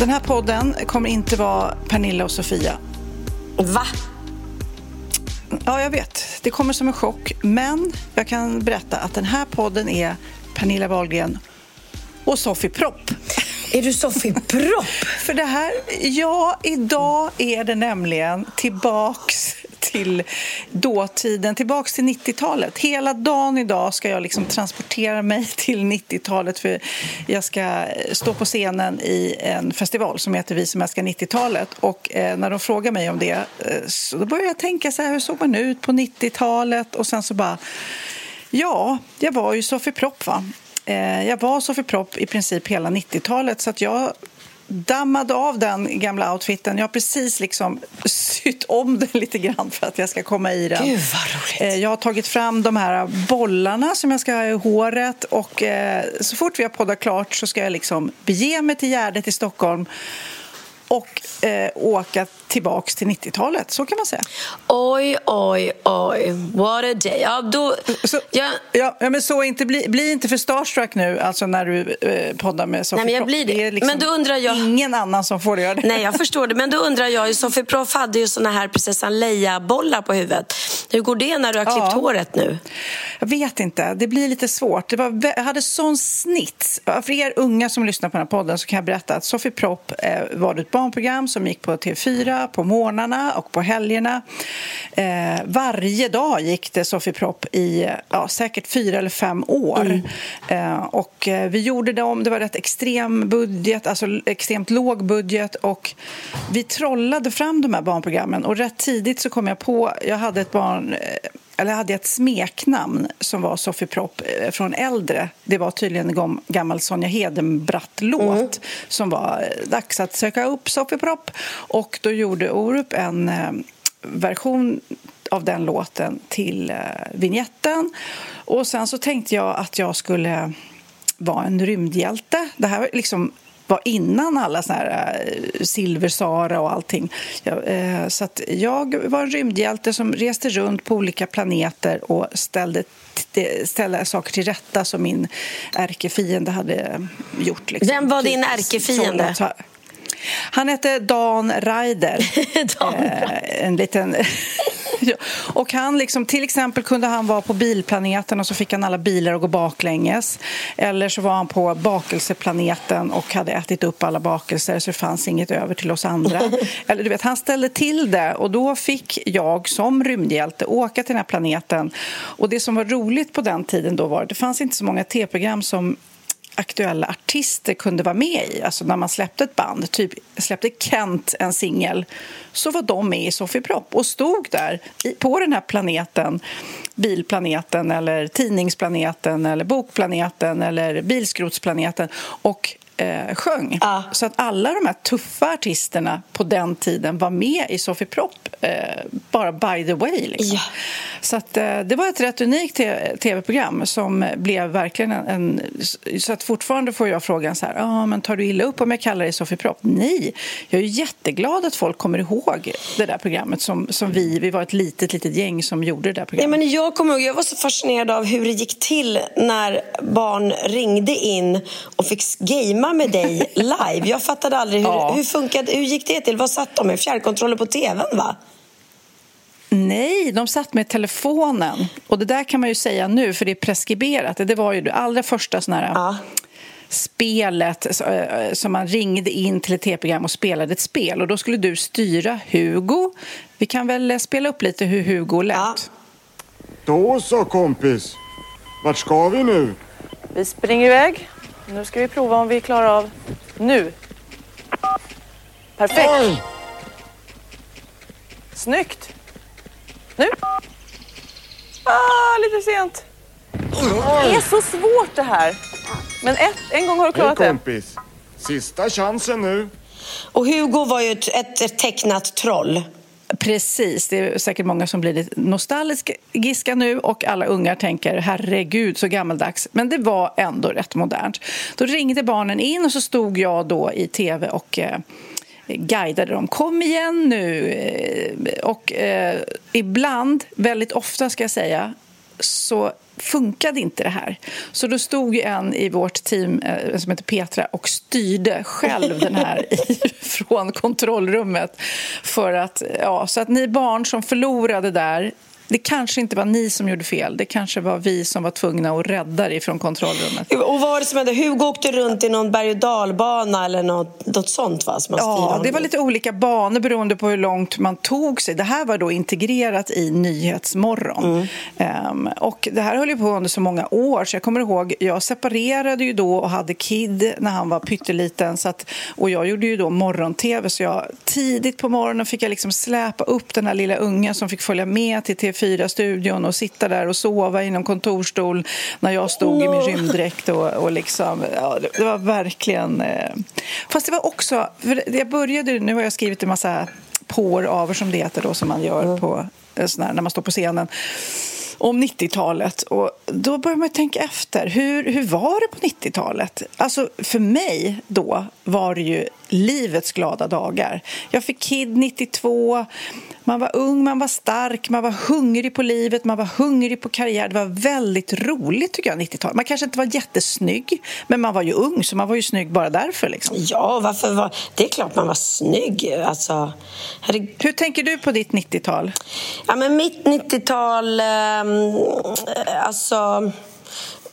den här podden kommer inte vara Pernilla och Sofia. Va? Ja, jag vet. Det kommer som en chock. Men jag kan berätta att den här podden är Pernilla Wahlgren och Sofie Propp. Är du Sofie Propp? För det här, ja, idag är det nämligen tillbaks till dåtiden, tillbaks till 90-talet. Hela dagen idag ska jag liksom transportera mig till 90-talet för jag ska eh, stå på scenen i en festival som heter Vi som älskar 90-talet. Och eh, när de frågar mig om det eh, så då börjar jag tänka så här, hur såg man ut på 90-talet? Och sen så bara, ja, jag var ju Sofie Propp va. Eh, jag var Sofie Propp i princip hela 90-talet så att jag dammade av den gamla outfiten. Jag har precis liksom sytt om den lite grann för att jag ska komma i den. Gud. Eh, Jag har tagit fram de här bollarna som jag ska ha i håret och eh, så fort vi har poddat klart så ska jag liksom bege mig till Gärdet i Stockholm och eh, åka tillbaks till 90-talet. Så kan man säga. Oj, oj, oj. What a day. Ja, då... Så, Ja. ja, men så inte, bli, bli inte för starstruck nu alltså när du eh, poddar med Sofie Nej, men jag blir det. är liksom Men då undrar jag- ingen annan som får göra det. Nej, jag förstår det. Men då undrar jag, ju, Sofie Proff hade ju såna här prinsessan Leia-bollar på huvudet. Hur går det när du har klippt Ja. håret nu? Jag vet inte, det blir lite svårt. Det var, jag hade sån snitt. För er unga som lyssnar på den här podden så kan jag berätta att Sofie Propp eh, var ett barnprogram som gick på TV4 på morgnarna och på helgerna. Eh, varje dag gick det Sofie Propp i ja, säkert fyra eller fem år. Eh, och eh, vi gjorde det om, det var rätt extrem budget, alltså extremt låg budget och vi trollade fram de här barnprogrammen och rätt tidigt så kom jag på, jag hade ett barn eh, eller hade jag ett smeknamn som var Sofie Propp eh, från äldre. Det var tydligen en gam- gammal Sonja Hedenbratt-låt som var eh, dags att söka upp Sofie Propp. Och då gjorde Orup en eh, version av den låten till eh, vignetten. Och sen så tänkte jag att jag skulle vara en rymdhjälte. Det här var liksom var innan alla såna här eh, Silver-Sara och allting. Jag, eh, så jag var en rymdhjälte som reste runt på olika planeter och ställde, t- ställde saker till rätta som min ärkefiende hade gjort. Liksom. Vem var din Typ ärkefiende? Han hette Dan Ryder. Dan Eh, en liten... Och han liksom, till exempel kunde han vara på bilplaneten och så fick han alla bilar att gå baklänges. Eller så var han på bakelseplaneten och hade ätit upp alla bakelser så det fanns inget över till oss andra. Eller du vet, han ställde till det och då fick jag som rymdhjälte åka till den här planeten. Och det som var roligt på den tiden då var att det fanns inte så många tv-program som aktuella artister kunde vara med i. Alltså när man släppte ett band, typ släppte Kent en singel, så var de med i Sofie Propp och stod där på den här planeten, bilplaneten eller tidningsplaneten eller bokplaneten eller bilskrotsplaneten och eh, sjöng. Ja. Så att alla de här tuffa artisterna på den tiden var med i Sofie Propp, eh, bara by the way. Liksom. Ja. Så att, eh, det var ett rätt unikt tv-program som blev verkligen en, en... Så att fortfarande får jag frågan så här, ah, men tar du illa upp om jag kallar dig Sofie Propp? Nej, jag är jätteglad att folk kommer ihåg det där programmet som, som vi, vi var ett litet, litet gäng som gjorde det där Ja, programmet. men jag kommer ihåg, jag var så fascinerad av hur det gick till när barn ringde in och fick gamea med dig live. Jag fattade aldrig hur, Ja. hur, funkade, hur gick det till. Vad satt de med? Fjärrkontroller på tvn, va? Nej, de satt med telefonen. Och det där kan man ju säga nu, för det är preskriberat. Det var ju det allra första sån här Ja. spelet som man ringde in till ett tv-program och spelade ett spel. Och då skulle du styra Hugo. Vi kan väl eh, spela upp lite hur Hugo lät. Ja. Då så kompis. Vart ska vi nu? Vi springer iväg. Nu ska vi prova om vi klarar av nu. Perfekt. Oj! Snyggt. Nu. Ah, lite sent. Det är så svårt det här. Men ett, en gång har du Hej klarat det. kompis. Sista chansen nu. Och Hugo var ju ett, ett, ett tecknat troll. Precis, det är säkert många som blir lite nostalgiska nu och alla ungar tänker herregud så gammaldags. Men det var ändå rätt modernt. Då ringde barnen in och så stod jag då i tv och eh, guidade dem. Kom igen nu! Eh, och eh, ibland, väldigt ofta ska jag säga, så funkade inte det här. Så då stod en i vårt team eh, som heter Petra och styrde själv den här från kontrollrummet. För att, ja, så att ni barn som förlorade där det kanske inte var ni som gjorde fel. Det kanske var vi som var tvungna att rädda dig från kontrollrummet. Och vad var det som hände? Hugo åkte runt i någon berg och dalbana eller något, något sånt va? Som Ja, det var lite olika banor beroende på hur långt man tog sig. Det här var då integrerat i Nyhetsmorgon. Ehm, och det här höll ju på under så många år, så jag kommer ihåg, jag separerade ju då och hade Kid när han var pytteliten. Så att, och jag gjorde ju då morgon-tv, så jag, tidigt på morgonen fick jag liksom släpa upp den här lilla ungen som fick följa med till TV4-studion och sitta där och sova inom kontorstol när jag stod i min rymddräkt och, och liksom, ja, det, var verkligen... Eh, fast det var också, jag började, nu har jag skrivit en massa pår aver som det heter då, som man gör på, eh, här, när man står på scenen om 90-talet. Och då börjar man tänka efter. Hur, hur var det på 90-talet? Alltså, för mig då var det ju livets glada dagar. Jag fick Kid 92. Man var ung, man var stark, man var hungrig på livet, man var hungrig på karriär. Det var väldigt roligt tycker jag, 90-talet. Man kanske inte var jättesnygg, men man var ju ung, så man var ju snygg bara därför. Liksom. Ja, varför var... Det är klart man var snygg. Alltså, herregud. Hur tänker du på ditt 90-tal? Ja, men mitt 90-tal... ehm, alltså...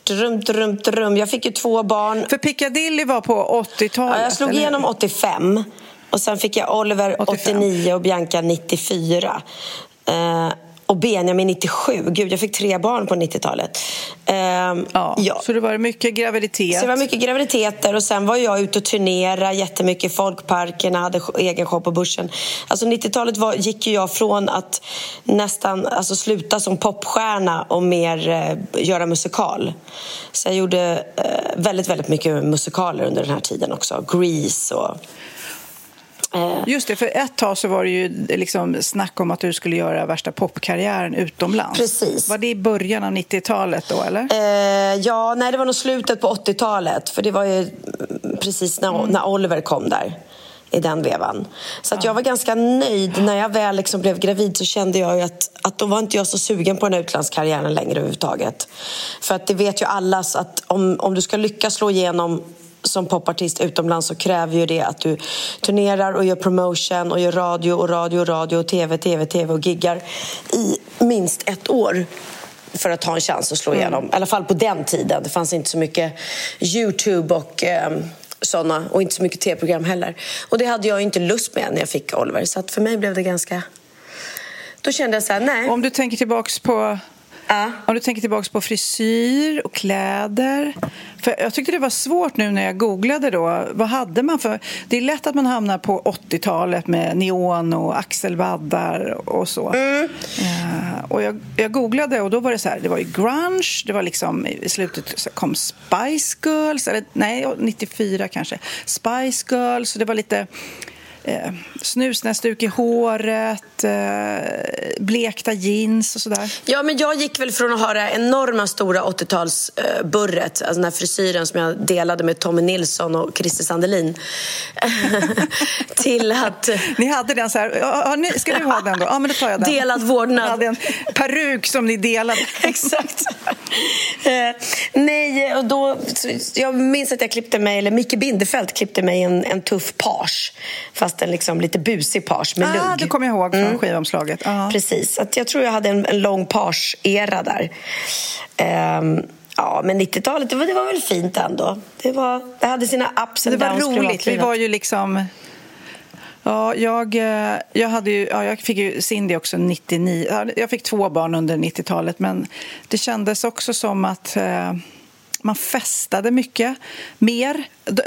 Drum, drum, drum. Jag fick ju två barn. För Piccadilly var på 80-talet. Ja, jag slog eller? igenom 85. Och sen fick jag Oliver 85. 89 och Bianca 94. Eh, och Benjamin 97. Gud, jag fick tre barn på 90-talet. Eh, Ja, ja. Så det var mycket graviditet. Så det var mycket graviditeter och sen var jag ute och turnera jättemycket i folkparkerna, hade egen show på Börsen. Alltså 90-talet var, gick ju jag från att nästan alltså, sluta som popstjärna och mer eh, göra musikal. Så jag gjorde eh, väldigt, väldigt mycket musikaler under den här tiden också. Grease och... Eh, Just det, för ett tag så var det ju liksom snack om att du skulle göra värsta popkarriären utomlands. Precis. Var det i början av 90-talet då, eller? Eh, ja, nej, det var nog slutet på 80-talet. För det var ju mm, precis när, när Oliver kom där. I den vevan. Så att jag var ganska nöjd. När jag väl liksom blev gravid så kände jag ju att, att då var inte jag så sugen på den här utlandskarriären längre överhuvudtaget. För att det vet ju alla att om, om du ska lyckas slå igenom som popartist utomlands så kräver ju det att du turnerar och gör promotion och gör radio och radio och radio och tv, tv, tv och giggar i minst ett år för att ha en chans att slå igenom. I alla fall på den tiden. Det fanns inte så mycket Youtube och eh, såna och inte så mycket tv-program heller. Och det hade jag inte lust med när jag fick Oliver. Så att för mig blev det ganska... Då kände jag så här, nej. Om du tänker tillbaks på Ja. Om du tänker tillbaka på frisyr och kläder. För jag tyckte det var svårt nu när jag googlade. då. Vad hade man för... Det är lätt att man hamnar på 80-talet med neon och axelvaddar och så. Eh, och jag, jag googlade och då var det så här. Det var ju grunge. Det var liksom i slutet kom Spice Girls. Eller nej, 94 kanske. Spice Girls. Så det var lite... Eh, snusnäsduk i håret, eh, blekta jeans och sådär. Ja, men jag gick väl från att ha det enorma stora 80-talsburret, alltså den här frisyren som jag delade med Tommy Nilsson och Christer Sandelin, till att... Ni hade den så här, ska du ha den då? Ja, men då tar jag den. Delad vårdnad. Ni hade en peruk som ni delade. Exakt. eh, nej, och då... Jag minns att jag klippte mig, eller Micke Bindefeld klippte mig en, en tuff page, fast en liksom lite busig page med ah, lugg. det kommer jag ihåg från mm. skivomslaget. Ah. Precis. Att jag tror jag hade en, en lång page-era där. Um, Ja, men 90-talet, det var, det var väl fint ändå. Det, var, det hade sina ups and downs. Det var roligt. Vi var ju liksom... Ja, jag, eh, jag, hade ju, ja, jag fick ju Cindy också 99. Jag fick två barn under 90-talet, men det kändes också som att eh, man festade mycket mer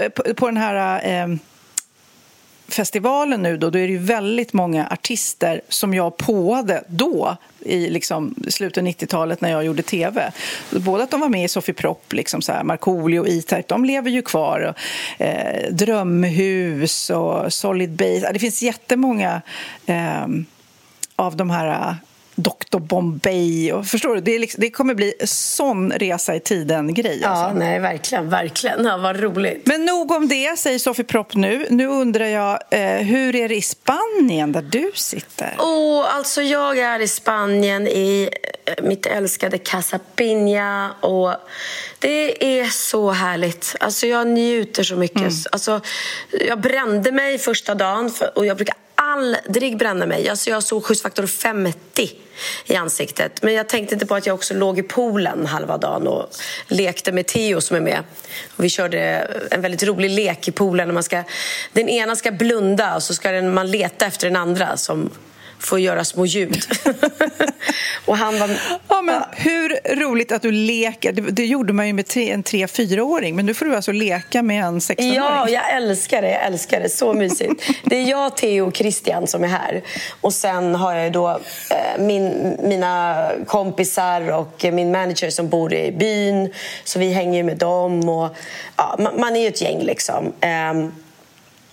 på, på den här... Eh, festivalen nu då, då är det ju väldigt många artister som jag påade då i liksom slutet av 90-talet när jag gjorde tv. Både att de var med i Sofie Propp, liksom så här, Markoolio och E-Type, de lever ju kvar. Och, eh, Drömhus och Solid Base. Det finns jättemånga eh, av de här Dr Bombay. Och, förstår du? Det, liksom, det kommer bli sån resa i tiden-grej. Ja, alltså. nej, verkligen. verkligen. Ja, vad roligt. Men nog om det, säger Sofie Propp nu. Nu undrar jag, eh, hur är det i Spanien där du sitter? Oh, alltså jag är i Spanien, i eh, mitt älskade Casa Piña. Och det är så härligt. Alltså jag njuter så mycket. Mm. Alltså, jag brände mig första dagen och jag brukar aldrig bränna mig. Alltså jag såg skyddsfaktor 50 i ansiktet. Men jag tänkte inte på att jag också låg i poolen halva dagen och lekte med Theo som är med. Och vi körde en väldigt rolig lek i poolen. Man ska, den ena ska blunda och så ska man leta efter den andra som får göra små ljud. och han var... ja, men hur roligt att du leker. Det, det gjorde man ju med tre, en tre fyraåring men nu får du alltså leka med en 16-åring. Ja, jag älskar det. Jag älskar det. Så mysigt. Det är jag, Theo och Christian som är här. Och sen har jag då eh, min, mina kompisar och min manager som bor i byn. Så vi hänger med dem. Och, ja, man, man är ju ett gäng liksom. Eh,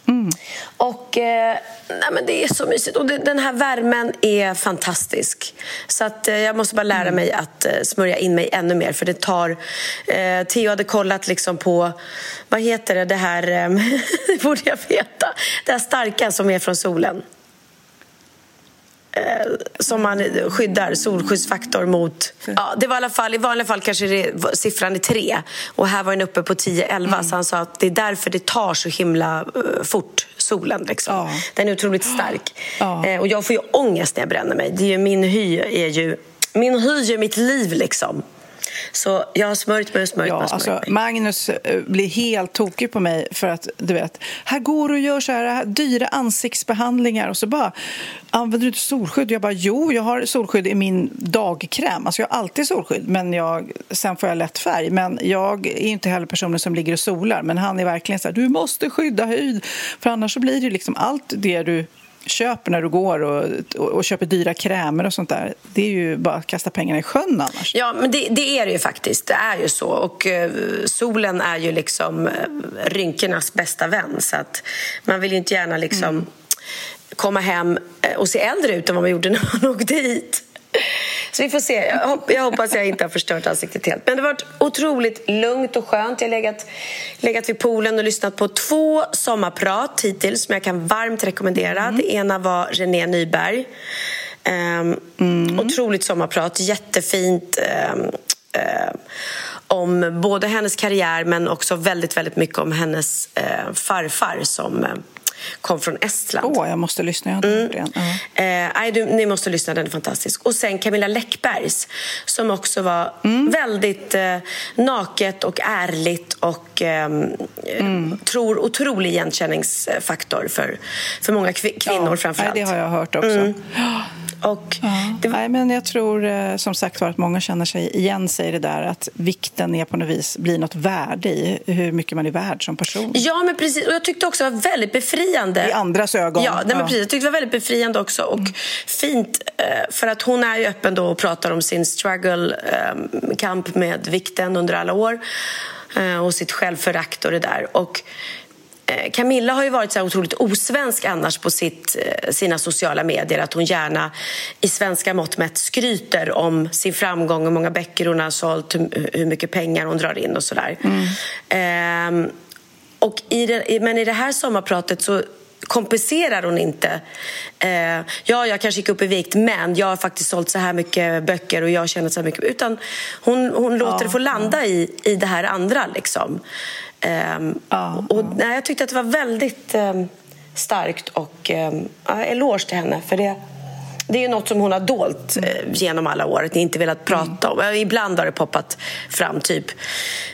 Mm. Och eh, nej, men Det är så mysigt. Och det, den här värmen är fantastisk. Så att, eh, Jag måste bara lära mm. mig att eh, smörja in mig ännu mer. För det tar... Eh, Theo hade kollat liksom på... Vad heter det? Det här... Eh, det borde jag veta. Det här starka som är från solen. Eh, som man skyddar solskyddsfaktor mot... Ja, det var i, alla fall, I vanliga fall kanske det, siffran är tre och här var den uppe på 10-11 mm. så han sa att det är därför det tar så himla uh, fort, solen. Liksom. Ja. Den är otroligt stark. Ja. Eh, och jag får ju ångest när jag bränner mig. Det är min hy är ju... Min hy är mitt liv liksom. Så jag har smörjt mig och smörjt ja, mig. Alltså. Magnus eh, blir helt tokig på mig för att du vet, här går du och gör så här dyra ansiktsbehandlingar och så bara använder du inte solskydd? Jag bara jo, jag har solskydd i min dagkräm. Alltså jag har alltid solskydd, men jag, sen får jag lätt färg. Men jag är inte heller personen som ligger och solar. Men han är verkligen så här, du måste skydda hud. För annars så blir det liksom allt det du köper när du går och, och, och, köper dyra krämer och sånt där. Det är ju bara att kasta pengarna i sjön annars. Ja, men det, det är det ju faktiskt. Det är ju så. Och uh, solen är ju liksom uh, rynkornas bästa vän. Så att man vill ju inte gärna liksom mm. komma hem uh, och se äldre ut än vad man gjorde när man åkte hit. Så vi får se. Jag hoppas jag inte har förstört ansiktet helt. Men det har varit otroligt lugnt och skönt. Jag har legat, legat vid poolen och lyssnat på två sommarprat hittills som jag kan varmt rekommendera. Mm. Det ena var René Nyberg. Um, mm. Otroligt sommarprat, jättefint. Um, uh, om både hennes karriär men också väldigt, väldigt mycket om hennes uh, farfar som uh, kom från Estland. Åh, oh, jag måste lyssna. Jag mm. Uh -huh. eh, Ni måste lyssna, den är fantastisk. Och sen Camilla Läckbergs som också var mm. väldigt eh, naket och ärligt och eh, mm. tror otrolig igenkänningsfaktor för, för många kvin kvinnor ja, framförallt. Nej, det har jag hört också. Och det... Nej, men jag tror eh, som sagt var att många känner sig igen sig i det där att vikten är på något vis blir något värde i hur mycket man är värd som person. Ja, men precis. Och jag tyckte också det var väldigt befriande. I andras ögon. Ja, nej, men precis. Jag tyckte det var väldigt befriande också och mm. fint eh, för att hon är ju öppen då och pratar om sin struggle, eh, kamp med vikten under alla år och sitt självförakt och det där. Och Camilla har ju varit så otroligt osvensk annars på sitt, eh, sina sociala medier. Att hon gärna i svenska mått mätt skryter om sin framgång, hur många böcker hon har sålt, hur, hur mycket pengar hon drar in och sådär. Mm. Eh, och i det, men i det här sommarpratet så kompenserar hon inte. Eh, ja, jag kanske gick upp i vikt, men jag har faktiskt sålt så här mycket böcker och jag har tjänat så här mycket. Utan hon, hon låter ja, det få landa ja. i, i det här andra. Liksom. Eh, ja, och, nej, jag tyckte att det var väldigt eh, starkt och eh, eloge till henne. För det, det är något som hon har dolt eh, genom alla år, inte velat prata om. Ibland har det poppat fram, typ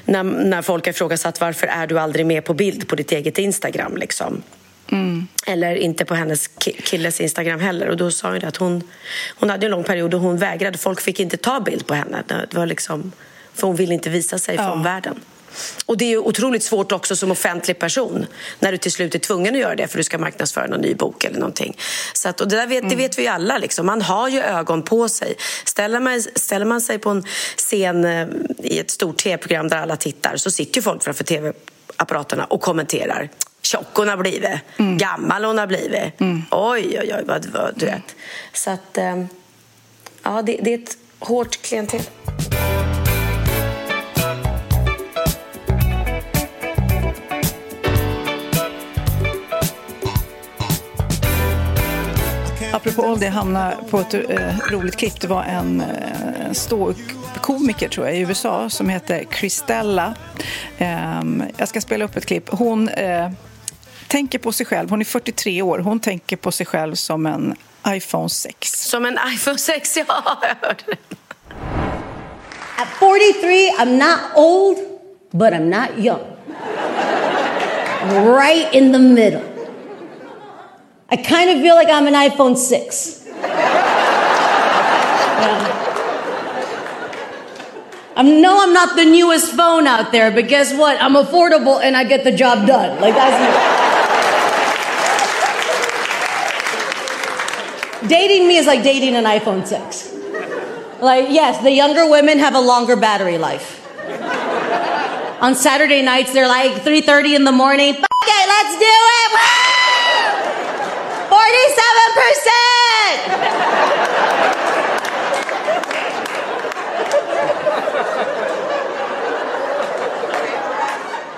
när, när folk har ifrågasatt varför är du aldrig med på bild på ditt eget Instagram. Liksom. Mm. Eller inte på hennes killes Instagram heller. Och Då sa hon att hon, hon hade en lång period då hon vägrade. Folk fick inte ta bild på henne. Det var liksom, för hon ville inte visa sig ja. från världen. Och Det är otroligt svårt också som offentlig person när du till slut är tvungen att göra det för du ska marknadsföra någon ny bok eller någonting. Så att, och det, där vet, mm. det vet vi alla. Liksom. Man har ju ögon på sig. Ställer man, ställer man sig på en scen eh, i ett stort tv-program där alla tittar så sitter folk framför tv-apparaterna och kommenterar tjock hon har blivit, mm. gammal hon har blivit. Mm. Oj, oj, oj, vad, vad du vet. Så att, eh, ja, det, det är ett hårt klientel. Apropå om det hamnar på ett eh, roligt klipp. Det var en eh, ståuppkomiker tror jag i USA som heter Christella. Eh, jag ska spela upp ett klipp. Hon eh, tänker på sig själv, hon är 43 år, hon tänker på sig själv som en iPhone 6. Som en iPhone 6, ja, jag hörde det. At 43, I'm not old, but I'm not young. Right in the middle. I kind of feel like I'm an iPhone 6. Yeah. I know I'm not the newest phone out there, but guess what? I'm affordable and I get the job done. Like that's. dating me is like dating an iPhone 6. Like, yes, the younger women have a longer battery life. On Saturday nights, they're like 3.30 in the morning. It, let's do it! Woo! 47%!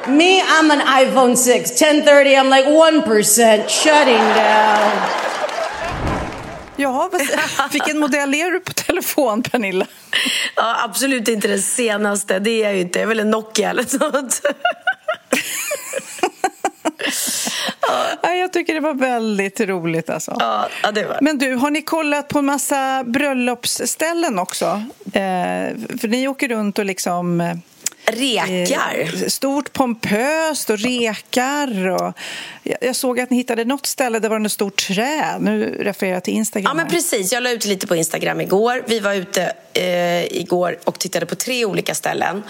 Me, I'm an iPhone 6. 10:30, I'm like 1%, shutting down. Ja, vilken modell är du på telefon, Pernilla? Ja, absolut inte den senaste. Det är jag ju inte. Jag är väl en Nokia eller sånt. ja, jag tycker det var väldigt roligt. Alltså. Ja, det var. Men du, har ni kollat på en massa bröllopsställen också? Eh, för ni åker runt och liksom eh, Rekar? Eh, stort pompöst och rekar. Och jag såg att ni hittade något ställe där det var en stor trä. Nu refererar jag till Instagram. Ja, men precis. Jag la ut lite på Instagram igår. Vi var ute eh, igår och tittade på tre olika ställen.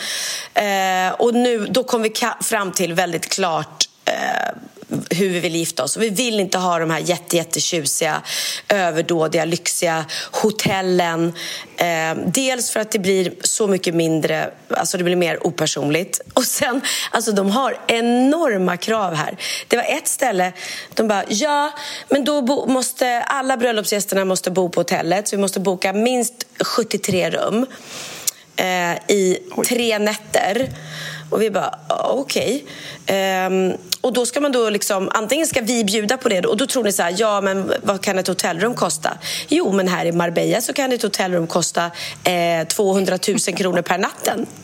Eh, och nu, då kom vi fram till väldigt klart eh, hur vi vill gifta oss. Och vi vill inte ha de här jätte, jättetjusiga, överdådiga, lyxiga hotellen. Eh, dels för att det blir så mycket mindre, alltså det blir mer opersonligt. Och sen, alltså de har enorma krav här. Det var ett ställe, de bara, ja, men då bo, måste alla bröllopsgästerna måste bo på hotellet. Så vi måste boka minst 73 rum eh, i tre nätter. Och vi bara, okej. Okay. Um, ehm, och då ska man då liksom, antingen ska vi bjuda på det och då tror ni så här, ja men vad kan ett hotellrum kosta? Jo, men här i Marbella så kan ett hotellrum kosta eh, 200 000 kronor per natten.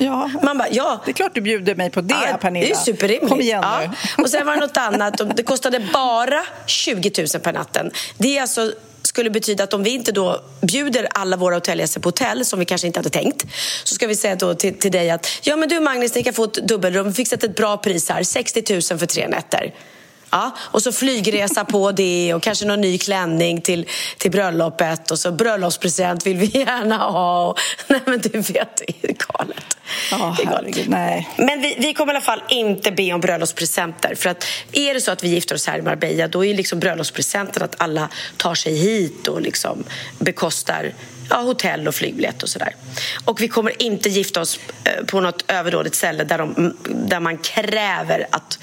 Ja, Man bara, ja. det är klart du bjuder mig på det, ja, Pernilla. Det är superrimligt. Kom igen ja. nu. Och sen var det något annat. Det kostade bara 20 000 per natten. Det är alltså skulle betyda att om vi inte då bjuder alla våra hotellgäster på hotell, som vi kanske inte hade tänkt, så ska vi säga då till, till dig att ja men du Magnus, ni kan få ett dubbelrum, vi fixat ett bra pris här, 60 000 för tre nätter. Ja, och så flygresa på det och kanske någon ny klänning till, till bröllopet och så bröllopspresent vill vi gärna ha. Och, nej men du vet, det är galet. Oh, det är galet. Nej. Men vi, vi kommer i alla fall inte be om bröllopspresenter. För att är det så att vi gifter oss här i Marbella då är liksom bröllopspresenten att alla tar sig hit och liksom bekostar ja, hotell och flygbiljett och sådär. Och vi kommer inte gifta oss eh, på något överdådigt ställe där, de, där man kräver att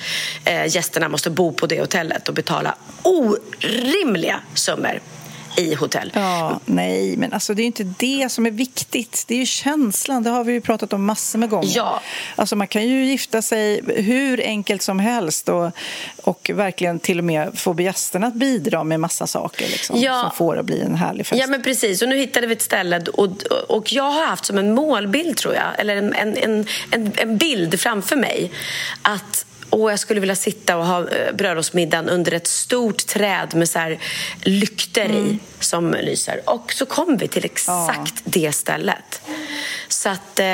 eh, gästerna måste bo på det hotellet och betala orimliga summor i hotell. Ja, nej, men alltså det är inte det som är viktigt. Det är känslan, det har vi ju pratat om massor med gånger. Ja. Alltså man kan ju gifta sig hur enkelt som helst och, och verkligen till och med få gästerna att bidra med massa saker liksom, Ja. som får att bli en härlig fest. Ja, men precis. Och nu hittade vi ett ställe och, och jag har haft som en målbild, tror jag, eller en, en, en, en bild framför mig att och jag skulle vilja sitta och ha eh, bröllopsmiddagen under ett stort träd med så här lyktor i som lyser. Och så kom vi till exakt det stället. Så att... Eh,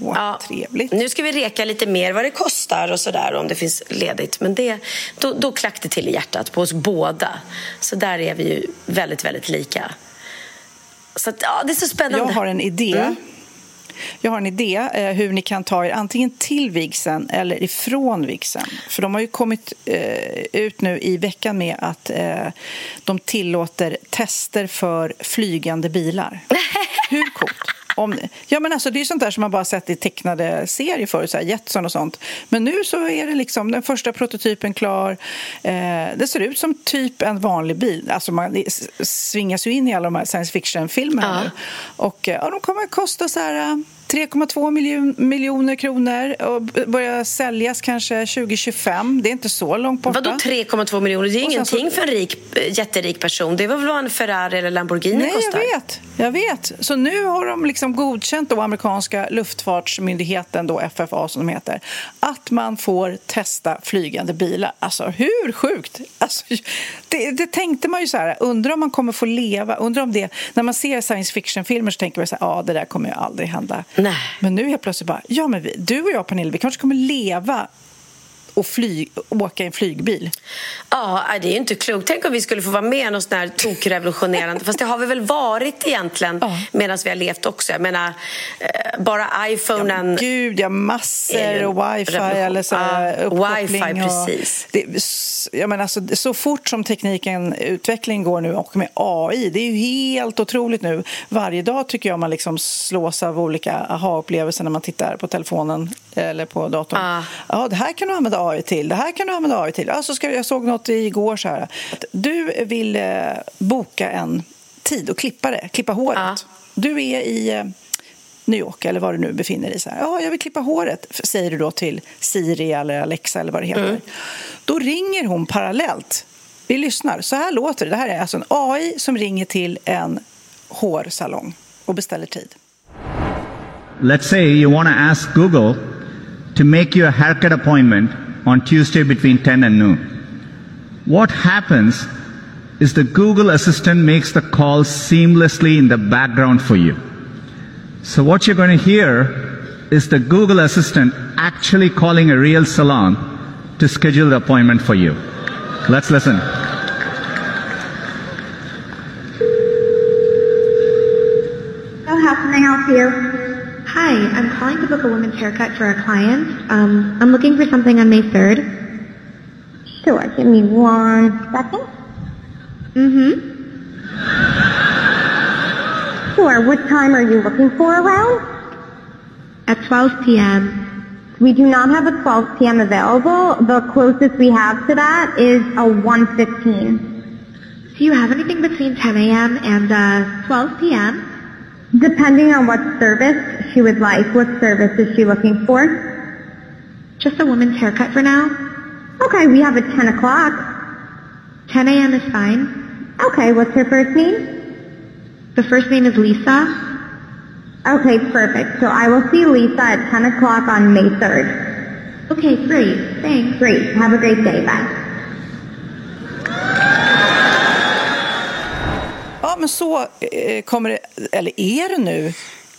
Oh, trevligt. Nu ska vi reka lite mer vad det kostar och sådär om det finns ledigt. Men det, då, då klack det till i hjärtat på oss båda. Så där är vi ju väldigt, väldigt lika. Så att, ja, det är så spännande. Jag har en idé. Mm. Jag har en idé eh, hur ni kan ta er antingen till vigseln eller ifrån vigseln. För de har ju kommit eh, ut nu i veckan med att eh, de tillåter tester för flygande bilar. Hur coolt? Om, ja, men alltså, det är sånt där som man bara sett i tecknade serier förut, så här, Jetson och sånt. Men nu så är det liksom den första prototypen klar. Eh, det ser ut som typ en vanlig bil. Alltså man svingas ju in i alla de här science fiction-filmerna Ja. nu. Och eh, ja, de kommer att kosta så här eh, 3,2 miljon, miljoner kronor och b- börja säljas kanske 2025. Det är inte så långt borta. Vadå 3,2 miljoner? Det är sen så- ingenting för en rik, eh, jätterik person. Det var väl vad en Ferrari eller Lamborghini Nej, kostar? jag vet. Jag vet. Så nu har de liksom godkänt då amerikanska luftfartsmyndigheten, då FFA som de heter, att man får testa flygande bilar. Alltså hur sjukt? Alltså, det, det tänkte man ju så här, undrar om man kommer få leva, undrar om det, när man ser science fiction-filmer så tänker man så här, ja det där kommer ju aldrig hända. Nej. Men nu helt plötsligt bara, ja men vi, du och jag Pernilla, vi kanske kommer leva och flyg, åka i en flygbil. Ja, det är ju inte klokt. Tänk om vi skulle få vara med i något sånt här tokrevolutionerande. Fast det har vi väl varit egentligen Ja. medan vi har levt också. Jag menar, eh, bara iPhonen... Gud, ja, massor och wifi eller så här, Ja, wifi, precis. Det, jag menar, alltså, så fort som tekniken, utvecklingen går nu och med AI, det är ju helt otroligt nu. Varje dag tycker jag man liksom slås av olika aha-upplevelser när man tittar på telefonen eller på datorn. Ja. Ja, det här kan du använda AI till, det här kan du använda AI till. Ja, så ska, jag såg något igår så här. Du vill eh, boka en tid och klippa det, klippa håret. Ja. Du är i eh, New York eller var du nu befinner dig. Så här, ja, jag vill klippa håret, säger du då till Siri eller Alexa eller vad det heter. Mm. Då ringer hon parallellt. Vi lyssnar. Så här låter det. Det här är alltså en AI som ringer till en hårsalong och beställer tid. Let's say you want to ask Google to make you a haircut appointment on Tuesday between 10 and noon. What happens is the Google Assistant makes the call seamlessly in the background for you. So what you're going to hear is the Google Assistant actually calling a real salon to schedule the appointment for you. Let's listen. How can I help you? Calling to book a women's haircut for a client. Um, I'm looking for something on May 3rd. Sure, give me one second. Mm-hmm. Sure, what time are you looking for around? At 12 p.m. We do not have a 12 p.m. available. The closest we have to that is a 1.15. Do you have anything between 10 a.m. and uh, 12 p.m.? Depending on what service she would like. What service is she looking for? Just a woman's haircut for now. Okay, we have a 10 o'clock. 10 a.m. is fine. Okay, what's her first name? The first name is Lisa. Okay, perfect. So I will see Lisa at 10 o'clock on May 3rd. Okay, great. Thanks. Great. Have a great day. Bye. Men så eh, kommer det, eller är det nu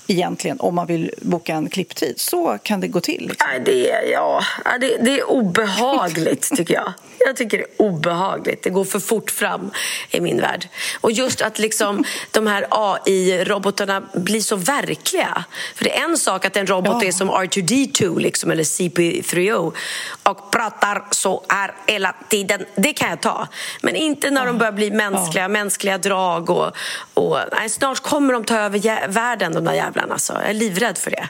egentligen om man vill boka en klipptid. Så kan det gå till. Liksom. Nej, det, är, ja, ja, det, det är obehagligt, tycker jag. Jag tycker det är obehagligt. Det går för fort fram i min värld. Och just att liksom, de här AI-robotarna blir så verkliga. För det är en sak att en robot Ja. är som R2D2 liksom, eller CP3O och pratar så här hela tiden. Det kan jag ta. Men inte när de börjar bli mänskliga, mänskliga drag. Och, och, nej, snart kommer de ta över världen, de där jävlarna. Alltså. Jag är livrädd för det.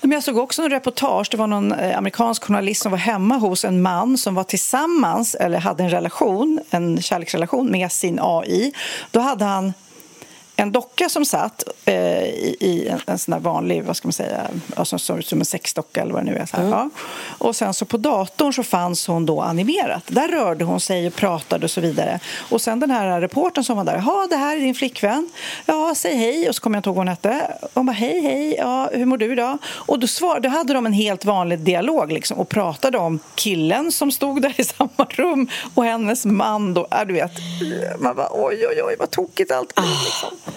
Men jag såg också en reportage. Det var någon eh, amerikansk journalist som var hemma hos en man som var tillsammans eller hade en relation, en kärleksrelation med sin AI. Då hade han en docka som satt eh, i, i en, en sån där vanlig, vad ska man säga, ja, som som en sexdocka eller vad det nu är. Så här, ja. Och sen så på datorn så fanns hon då animerat. Där rörde hon sig och pratade och så vidare. Och sen den här reportern som var där, ja det här är din flickvän, ja säg hej och så kommer jag inte ihåg vad hon hette. Hon bara hej hej, ja hur mår du idag? Och då, svar, då hade de en helt vanlig dialog liksom, och pratade om killen som stod där i samma rum och hennes man då, ja, du vet, man bara oj oj oj vad tokigt allt blir liksom.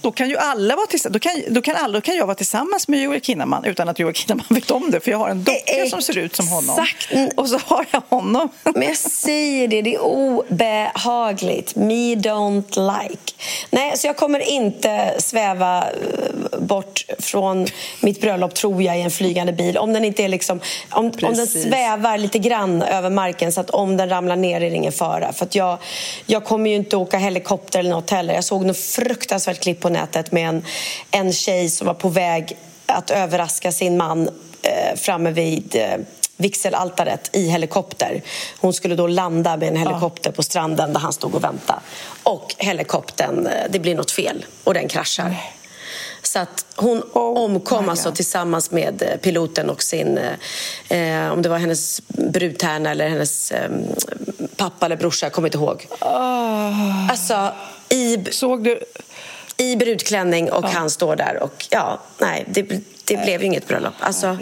Då kan ju alla vara tillsammans. Då kan, då kan, alla, då kan jag vara tillsammans med Joel Kinnaman utan att Joel Kinnaman vet om det. För jag har en docka som ser ut som honom. Exakt. Och så har jag honom. Men jag säger det, det är obehagligt. Me don't like. Nej, så jag kommer inte sväva eh, bort från mitt bröllop, tror jag, i en flygande bil. Om den inte är liksom... Om, om den svävar lite grann över marken så att om den ramlar ner är det ingen fara. För jag, jag kommer ju inte åka helikopter eller något heller. Jag såg något fruktansvärt klipp på nätet med en, en tjej som var på väg att överraska sin man eh, framme vid eh, vigselaltaret i helikopter. Hon skulle då landa med en helikopter på stranden där han stod och väntade. Och helikoptern, eh, det blir något fel och den kraschar. Så att hon omkom my alltså tillsammans med eh, piloten och sin, eh, eh, om det var hennes brudtärna eller hennes eh, pappa eller brorsa, jag kommer inte ihåg. Alltså, i, Såg du? I brudklänning och han står där och ja, nej, det, det blev ju inget bröllop. Alltså,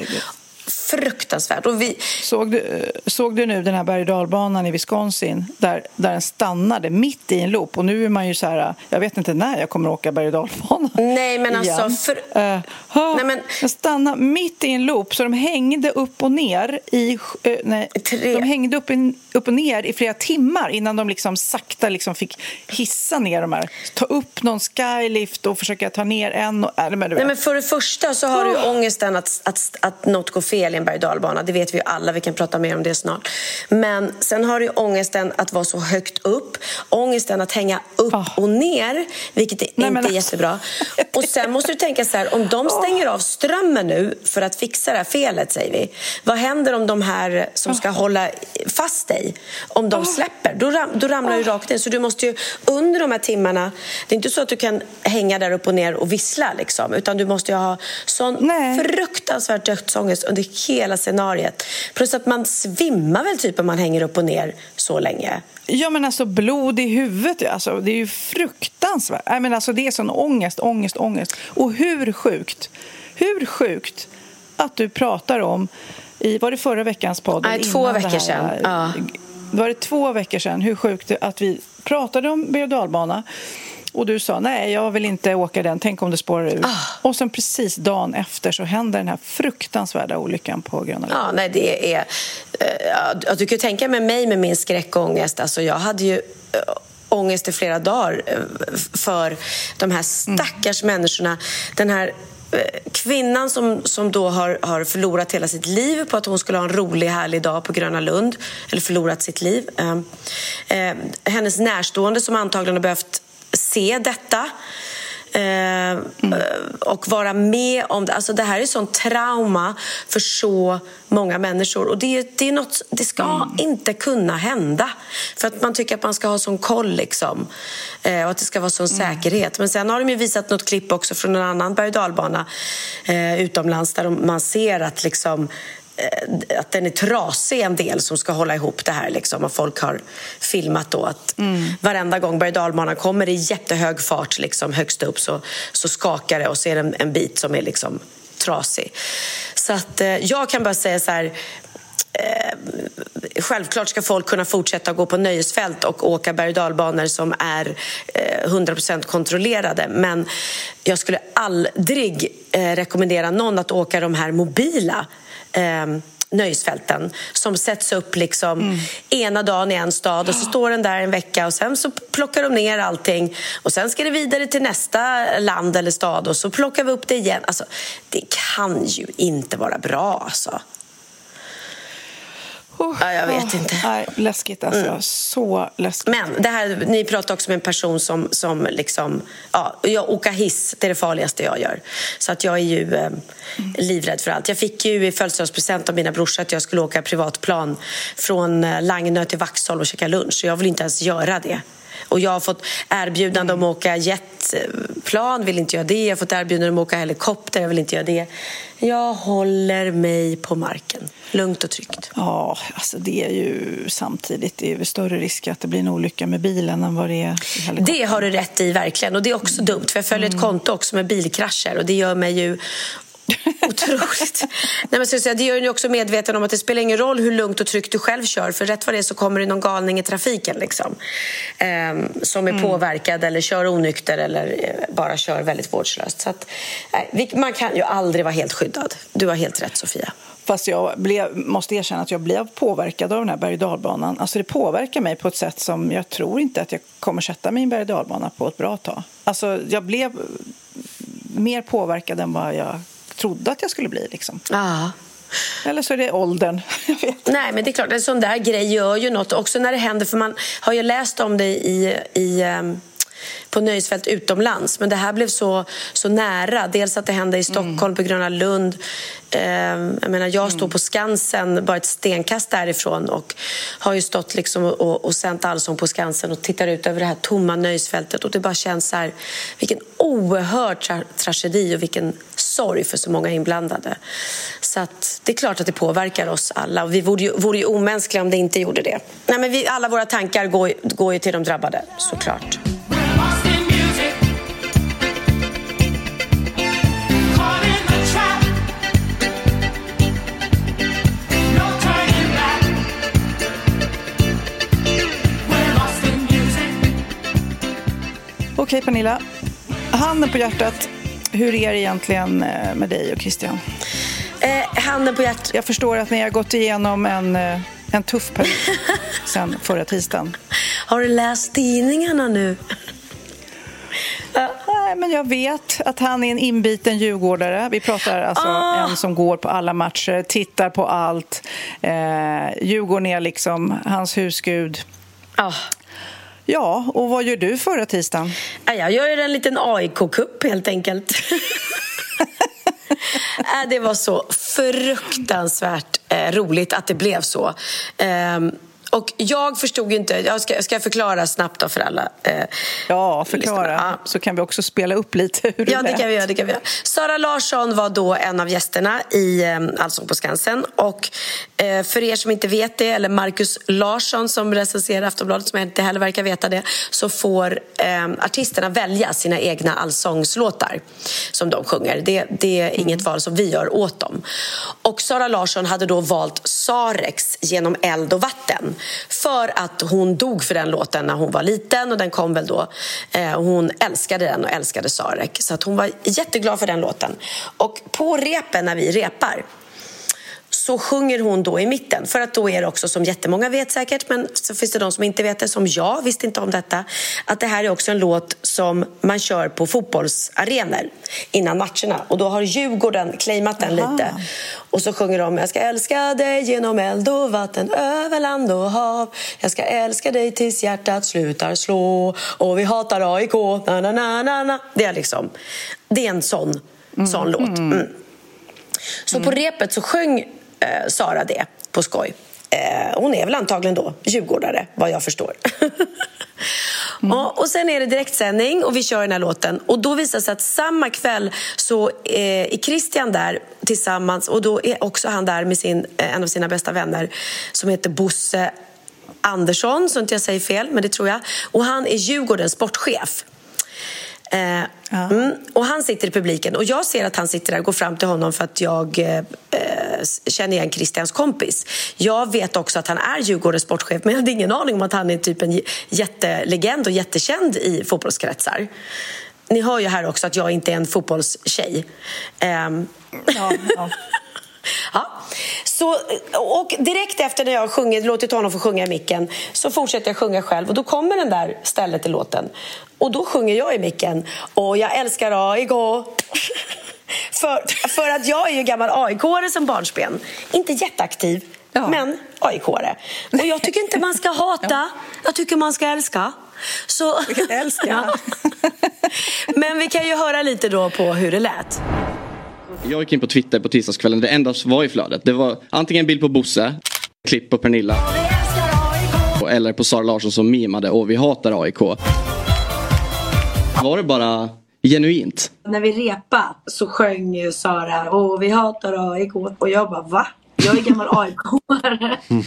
fruktansvärt. Och vi, Såg du, såg du nu den här berg dalbanan i Wisconsin där, där den stannade mitt i en loop? Och nu är man ju så här, jag vet inte när jag kommer åka berg dalbana Nej, men alltså, för- Eh, ha, Nej, men- Den stannade mitt i en loop så de hängde upp och ner i, eh, nej, Tre- de hängde upp, in, upp och ner i flera timmar innan de liksom sakta liksom fick hissa ner de här. Ta upp någon skylift och försöka ta ner en. Och, äh, men. Nej, men för det första så har du Oh. ångesten att, att, att något går fel en berg dalbana. Det vet vi ju alla, vi kan prata mer om det snart. Men sen har du ångesten att vara så högt upp, ångesten att hänga upp Ah. och ner, vilket är Nej, inte är alltså. jättebra. Och sen måste du tänka så här, om de stänger av strömmen nu för att fixa det här felet, säger vi. Vad händer om de här som ska hålla fast dig, om de släpper? Då, ram, då ramlar du rakt ner. Så du måste ju under de här timmarna, det är inte så att du kan hänga där upp och ner och vissla liksom, utan du måste ju ha sån Nej. fruktansvärd dödsångest under hela scenariet. Plus att man svimmar väl typ om man hänger upp och ner så länge. Ja, men alltså blod i huvudet, alltså, det är ju fruktansvärt. Nej, men alltså, det är sån ångest, ångest, ångest. Och hur sjukt, hur sjukt att du pratar om, i, var det förra veckans podd? Nej, två veckor här? sedan. Ja. Var det två veckor sedan? Hur sjukt att vi pratade om berg och och du sa nej, jag vill inte åka den, tänk om det spårar ur. Ah. Och sen precis dagen efter så händer den här fruktansvärda olyckan på Gröna Lund. Ja, nej, det är... eh, ja, du kan tänka med mig med min skräckångest. Alltså, jag hade ju eh, ångest i flera dagar eh, för de här stackars människorna. Den här kvinnan som, som då har, har förlorat hela sitt liv på att hon skulle ha en rolig, härlig dag på Gröna Lund. Eller förlorat sitt liv. Eh, eh, hennes närstående som antagligen har behövt se detta. Eh, och vara med om det. Alltså det här är sånt trauma för så många människor. Och det, det, är något, det ska inte kunna hända. För att man tycker att man ska ha sån koll liksom. Eh, och att det ska vara sån säkerhet. Men sen har de ju visat något klipp också från en annan berg och dalbana eh, utomlands där de, man ser att liksom eh, att den är trasig en del som ska hålla ihop det här. Liksom. Och folk har filmat då att varenda gång berg dalbanan kommer i jättehög fart liksom, högst upp så, så skakar det och så är det en, en bit som är liksom trasig. Så att, eh, jag kan bara säga så här Eh, självklart ska folk kunna fortsätta gå på nöjesfält och åka berg dalbanor som är eh, 100% kontrollerade. Men jag skulle aldrig eh, rekommendera någon att åka de här mobila eh, nöjesfälten som sätts upp liksom mm. ena dagen i en stad och så står den där en vecka och sen så plockar de ner allting och sen ska det vidare till nästa land eller stad och så plockar vi upp det igen. Alltså, det kan ju inte vara bra alltså. Oh, ja, jag vet oh, inte. Nej, läskigt alltså. Mm. Så läskigt. Men det här, ni pratar också med en person som, som liksom... Ja, jag åker hiss, det är det farligaste jag gör. Så att jag är ju eh, livrädd för allt. Jag fick ju i födelsedagspresent av mina brorsor att jag skulle åka privatplan från eh, Langnö till Vaxholm och käka lunch. Så jag vill inte ens göra det. Och jag har fått erbjudande om att åka jetplan, vill inte göra det. Jag har fått erbjudande om att åka helikopter, jag vill inte göra det. Jag håller mig på marken, lugnt och tryggt. Ja, alltså det är ju samtidigt det är större risk att det blir en olycka med bilen än vad det är i Det har du rätt i, verkligen. Och det är också dumt, för jag följer ett mm. konto också med bilkrascher och det gör mig ju Otroligt. Nej, men så säga, det gör ju också medveten om att det spelar ingen roll hur lugnt och tryggt du själv kör för rätt vad det är så kommer det någon galning i trafiken liksom, eh, som är mm. påverkad eller kör onykter eller eh, bara kör väldigt vårdslöst. Så att, nej, man kan ju aldrig vara helt skyddad. Du har helt rätt, Sofia. Fast jag blev, måste erkänna att jag blev påverkad av den här berg och dalbanan. Alltså det påverkar mig på ett sätt som jag tror inte att jag kommer sätta mig i en berg och dalbana på ett bra tag. Alltså jag blev mer påverkad än vad jag trodde att jag skulle bli. Liksom. Ah. Eller så är det åldern. Nej, men det är klart, en sån där grej gör ju något. Också när det händer, för man har ju läst om det i, i um på nöjesfält utomlands. Men det här blev så, så nära. Dels att det hände i Stockholm mm. på Gröna Lund. Eh, jag, menar, jag står mm. på Skansen, bara ett stenkast därifrån och har ju stått liksom och, och sänt allsång på Skansen och tittar ut över det här tomma nöjesfältet. Och det bara känns så här, vilken oerhörd tra tragedi och vilken sorg för så många inblandade. Så att det är klart att det påverkar oss alla. Och vi vore ju, vore ju omänskliga om det inte gjorde det. Nej, men vi, alla våra tankar går, går ju till de drabbade, såklart. Okej, Pernilla. Handen på hjärtat. Hur är det egentligen eh, med dig och Christian? Eh, handen på hjärtat. Jag förstår att ni har gått igenom en, eh, en tuff period sen förra tisdagen. Har du läst tidningarna nu? Nej, men jag vet att han är en inbiten djurgårdare. Vi pratar alltså oh. en som går på alla matcher, tittar på allt. Eh, Djurgården är liksom hans husgud. Oh. Ja, och vad gör du förra tisdagen? Jag gör en liten AIK-kupp helt enkelt. Äh, det var så fruktansvärt eh, roligt att det blev så. Och jag förstod inte, jag ska, ska jag förklara snabbt då för alla? Eh, ja, förklara. Ja. Så kan vi också spela upp lite hur det Ja, det kan vi göra. Det kan vi göra. Sara Larsson var då en av gästerna i eh, Allsång på Skansen. Och eh, för er som inte vet det, eller Markus Larsson som recenserar Aftonbladet, som inte heller verkar veta det, så får eh, artisterna välja sina egna allsångslåtar som de sjunger. Det, det är inget val som vi gör åt dem. Och Sara Larsson hade då valt Sarex genom eld och vatten för att hon dog för den låten när hon var liten och den kom väl då. Eh, hon älskade den och älskade Sarek så att hon var jätteglad för den låten. Och på repen när vi repar så sjunger hon då i mitten. För att då är det också, som jättemånga vet säkert, men så finns det de som inte vet det, som jag visste inte om detta, att det här är också en låt som man kör på fotbollsarenor innan matcherna. Och då har Djurgården claimat den Aha. lite. Och så sjunger de Jag ska älska dig genom eld och vatten, över land och hav. Jag ska älska dig tills hjärtat slutar slå och vi hatar AIK, na na na na na. Det är liksom, det är en sån, mm. sån låt. Mm. mm. Så mm. på repet så sjöng eh, Sara det på skoj. Eh, hon är väl antagligen då djurgårdare, vad jag förstår. Mm. Och, och sen är det direktsändning och vi kör den här låten. Och då visar det sig att samma kväll så eh, är Christian där tillsammans och då är också han där med sin, eh, en av sina bästa vänner som heter Bosse Andersson, så inte jag säger fel, men det tror jag. Och han är Djurgårdens sportchef. Eh, ja. mm, och han sitter i publiken och jag ser att han sitter där och går fram till honom för att jag eh, känner igen Christians kompis. Jag vet också att han är Djurgårdens sportchef men jag hade ingen aning om att han är typ en jättelegend och jättekänd i fotbollskretsar. Ni hör ju här också att jag inte är en fotbollstjej. Um, ja, ja. Ja. Så, och direkt efter när jag har sjungit, låtit honom få sjunga i micken så fortsätter jag sjunga själv och då kommer den där stället i låten. Och då sjunger jag i micken och jag älskar AIK. för, för att jag är ju gammal aik som barnsben. Inte jätteaktiv, ja. men aik -are. Och jag tycker inte man ska hata, jag tycker man ska älska. Så... älska. men vi kan ju höra lite då på hur det lät. Jag gick in på Twitter på tisdagskvällen. Det enda som var i flödet det var antingen en bild på Bosse, klipp på Pernilla eller på Sara Larsson som mimade och vi hatar AIK. Var det bara genuint? När vi repa så sjöng ju Sara och vi hatar AIK och jag bara va? Jag är gammal AIK-are.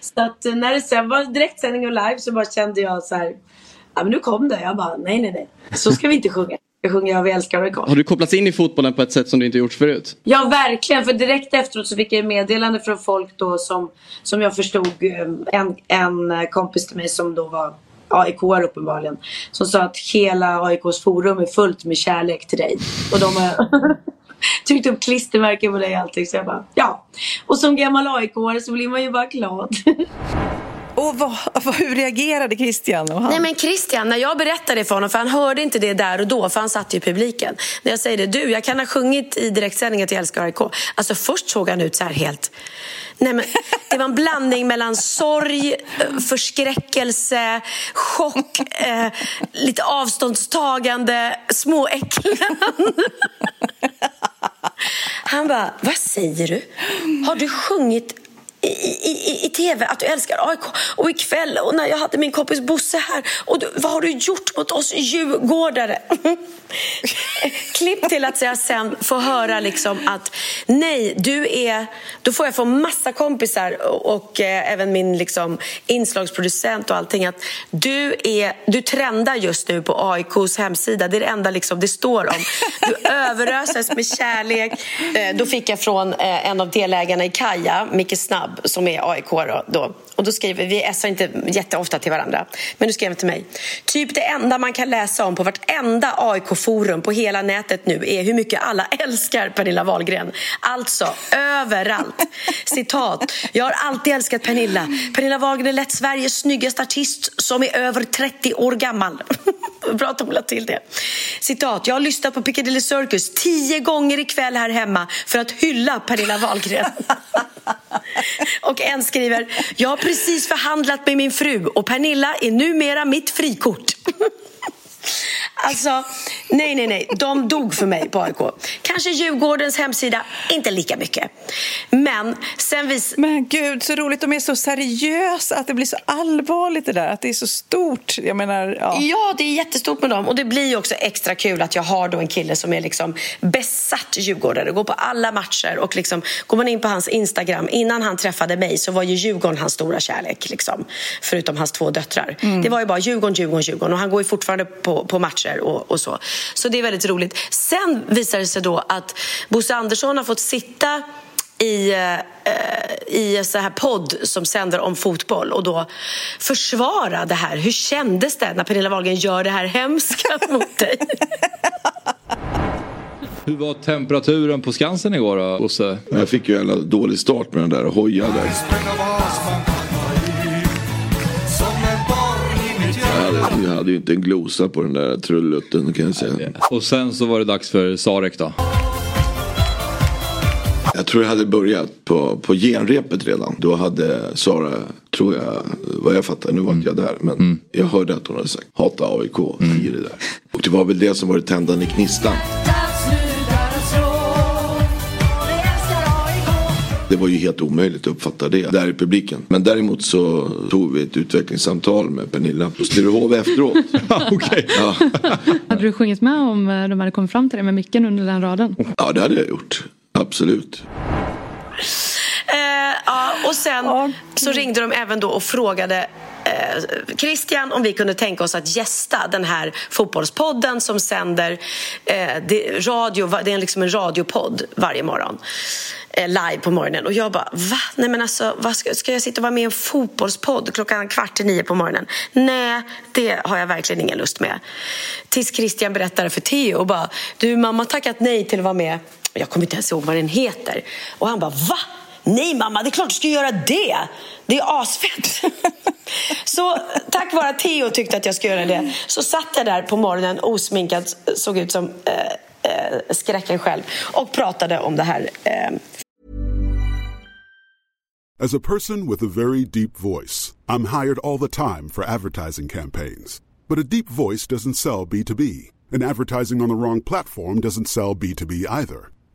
så att när det sen var direktsändning och live så bara kände jag så här ja men nu kom det. Jag bara nej nej nej. Så ska vi inte sjunga. Jag sjunger Jag vi älskar AIK. Har du kopplats in i fotbollen på ett sätt som du inte gjort förut? Ja, verkligen. För direkt efteråt så fick jag meddelande från folk då som, som jag förstod, eh, en, en kompis till mig som då var aik uppenbarligen. Som sa att hela AIKs forum är fullt med kärlek till dig. Och de har tryckt upp klistermärken på dig och allting. Så jag bara, ja. Och som gammal aik så blir man ju bara glad. Och vad, hur reagerade Christian? Nej men Christian, när jag berättade för honom, för han hörde inte det där och då, för han satt i publiken. När jag säger det, du, jag kan ha sjungit i direktsändning att jag älskar AIK. Alltså först såg han ut så här helt... Nej, men det var en blandning mellan sorg, eh, förskräckelse, chock, eh, lite avståndstagande, småäcklan. Han bara, vad säger du? Har du sjungit i, i, i tv att du älskar AIK och ikväll och när jag hade min kompis Bosse här och du, vad har du gjort mot oss djurgårdare? Klipp till att jag sen får höra liksom att nej, du är... Då får jag få massa kompisar och, och eh, även min liksom, inslagsproducent och allting att du, är, du trendar just nu på AIKs hemsida. Det är det enda liksom, det står om. Du överöses med kärlek. Eh, då fick jag från eh, en av delägarna i Kaja, Micke Snabb, som är AIK då, och då skriver vi, smsar inte jätteofta till varandra, men nu skrev han till mig. Typ det enda man kan läsa om på vartenda AIK-forum på hela nätet nu är hur mycket alla älskar Pernilla Wahlgren. Alltså, överallt. Citat. Jag har alltid älskat Pernilla. Pernilla Wahlgren är lätt Sveriges snyggaste artist som är över 30 år gammal. Bra att hon la till det. Citat. Jag har lyssnat på Piccadilly Circus tio gånger ikväll här hemma för att hylla Pernilla Wahlgren. Och en skriver, jag har precis förhandlat med min fru och Pernilla är numera mitt frikort. Alltså, nej, nej, nej. De dog för mig på AIK. Kanske Djurgårdens hemsida, inte lika mycket. Men sen vis... Men gud, så roligt. De är så seriösa, att det blir så allvarligt det där. Att det är så stort. Jag menar, ja. ja, det är jättestort med dem. Och det blir också extra kul att jag har då en kille som är liksom besatt djurgårdare. Går på alla matcher och liksom, går man in på hans Instagram. Innan han träffade mig så var ju Djurgården hans stora kärlek. Liksom, förutom hans två döttrar. Mm. Det var ju bara Djurgården, Djurgården, Djurgården. Och han går ju fortfarande på, på matcher matcher och, och så. Så det är väldigt roligt. Sen visar det sig då att Bosse Andersson har fått sitta i, eh, i en sån här podd som sänder om fotboll och då försvara det här. Hur kändes det när Pernilla Wahlgren gör det här hemska mot dig? Hur var temperaturen på Skansen igår då, Bosse? Jag fick ju en dålig start med den där hoja där. Hade, jag hade ju inte en glosa på den där trullutten kan jag säga. Och sen så var det dags för Sarek då? Jag tror jag hade börjat på, på genrepet redan. Då hade Sara, tror jag, vad jag fattar, nu var inte jag där, men mm. jag hörde att hon hade sagt hata AIK mm. i det där. Och det var väl det som var det tändande gnistan. Det var ju helt omöjligt att uppfatta det där i publiken. Men däremot så tog vi ett utvecklingssamtal med Pernilla på Sturehof efteråt. okay. ja. Hade du sjungit med om eh, de hade kommit fram till det med micken under den raden? Ja, det hade jag gjort. Absolut. Ja, och sen så ringde de även då och frågade eh, Christian om vi kunde tänka oss att gästa den här fotbollspodden som sänder eh, det, radio, det är liksom en radiopodd varje morgon eh, live på morgonen. Och jag bara, va? Nej men alltså, vad ska, ska jag sitta och vara med i en fotbollspodd klockan kvart i nio på morgonen? Nej, det har jag verkligen ingen lust med. Tills Christian berättade för Theo och bara, du mamma tackat nej till att vara med. Jag kommer inte ens ihåg vad den heter. Och han bara, va? Nej mamma, det är klart du ska göra det. Det är asfett. så tack vare att Theo tyckte att jag skulle göra det så satt jag där på morgonen osminkad, såg ut som eh, eh, skräcken själv och pratade om det här. Eh. As a person with a very deep voice, I'm hired all the time for advertising campaigns. But a deep voice doesn't sell B2B, and advertising on the wrong platform doesn't sell B2B either.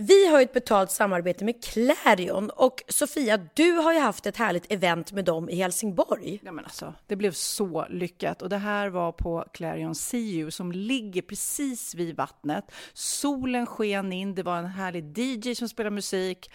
Vi har ju ett betalt samarbete med Clarion och Sofia, du har ju haft ett härligt event med dem i Helsingborg. Ja, men alltså, det blev så lyckat och det här var på Clarion CU som ligger precis vid vattnet. Solen sken in, det var en härlig DJ som spelade musik,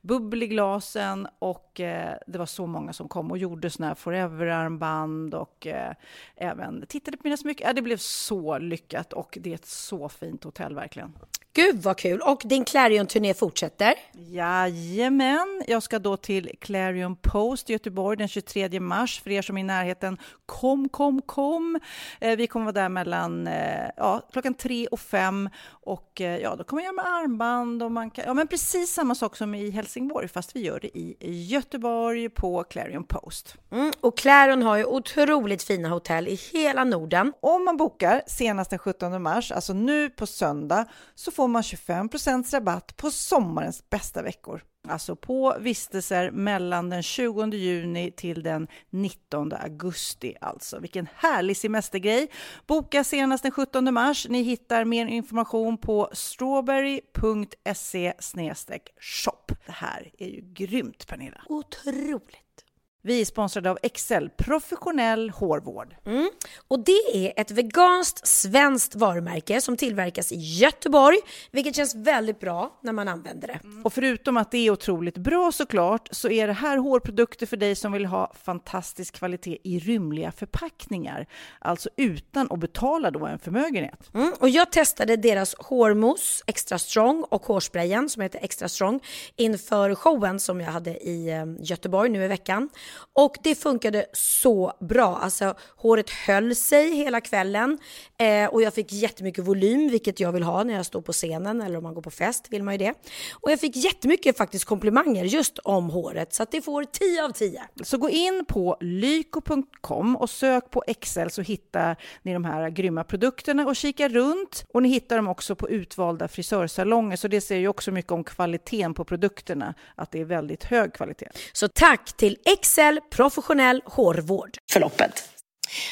bubbel i glasen och eh, det var så många som kom och gjorde såna här forever-armband och eh, även tittade på mina smycken. Ja, det blev så lyckat och det är ett så fint hotell verkligen. Gud vad kul! Och din Clarion-turné fortsätter? Jajamän, jag ska då till Clarion Post i Göteborg den 23 mars. För er som är i närheten, kom, kom, kom! Eh, vi kommer vara där mellan eh, ja, klockan tre och fem och eh, ja, då kommer jag göra med armband och man kan, ja men precis samma sak som i Helsingborg fast vi gör det i Göteborg på Clarion Post. Mm, och Clarion har ju otroligt fina hotell i hela Norden. Om man bokar senast den 17 mars, alltså nu på söndag, så får man 25% rabatt på sommarens bästa veckor. Alltså på vistelser mellan den 20 juni till den 19 augusti alltså. Vilken härlig semestergrej! Boka senast den 17 mars. Ni hittar mer information på strawberry.se shop. Det här är ju grymt Pernilla! Otroligt! Vi är sponsrade av Excel, professionell hårvård. Mm. Och det är ett veganskt svenskt varumärke som tillverkas i Göteborg, vilket känns väldigt bra när man använder det. Och förutom att det är otroligt bra såklart, så är det här hårprodukter för dig som vill ha fantastisk kvalitet i rymliga förpackningar. Alltså utan att betala då en förmögenhet. Mm. Och jag testade deras hårmousse Extra Strong och hårsprayen som heter Extra Strong inför showen som jag hade i eh, Göteborg nu i veckan. Och det funkade så bra. Alltså håret höll sig hela kvällen eh, och jag fick jättemycket volym, vilket jag vill ha när jag står på scenen eller om man går på fest vill man ju det. Och jag fick jättemycket faktiskt komplimanger just om håret så att det får 10 av 10. Så gå in på lyko.com och sök på Excel så hittar ni de här grymma produkterna och kika runt. Och ni hittar dem också på utvalda frisörsalonger så det säger ju också mycket om kvaliteten på produkterna, att det är väldigt hög kvalitet. Så tack till Excel professionell hårvård.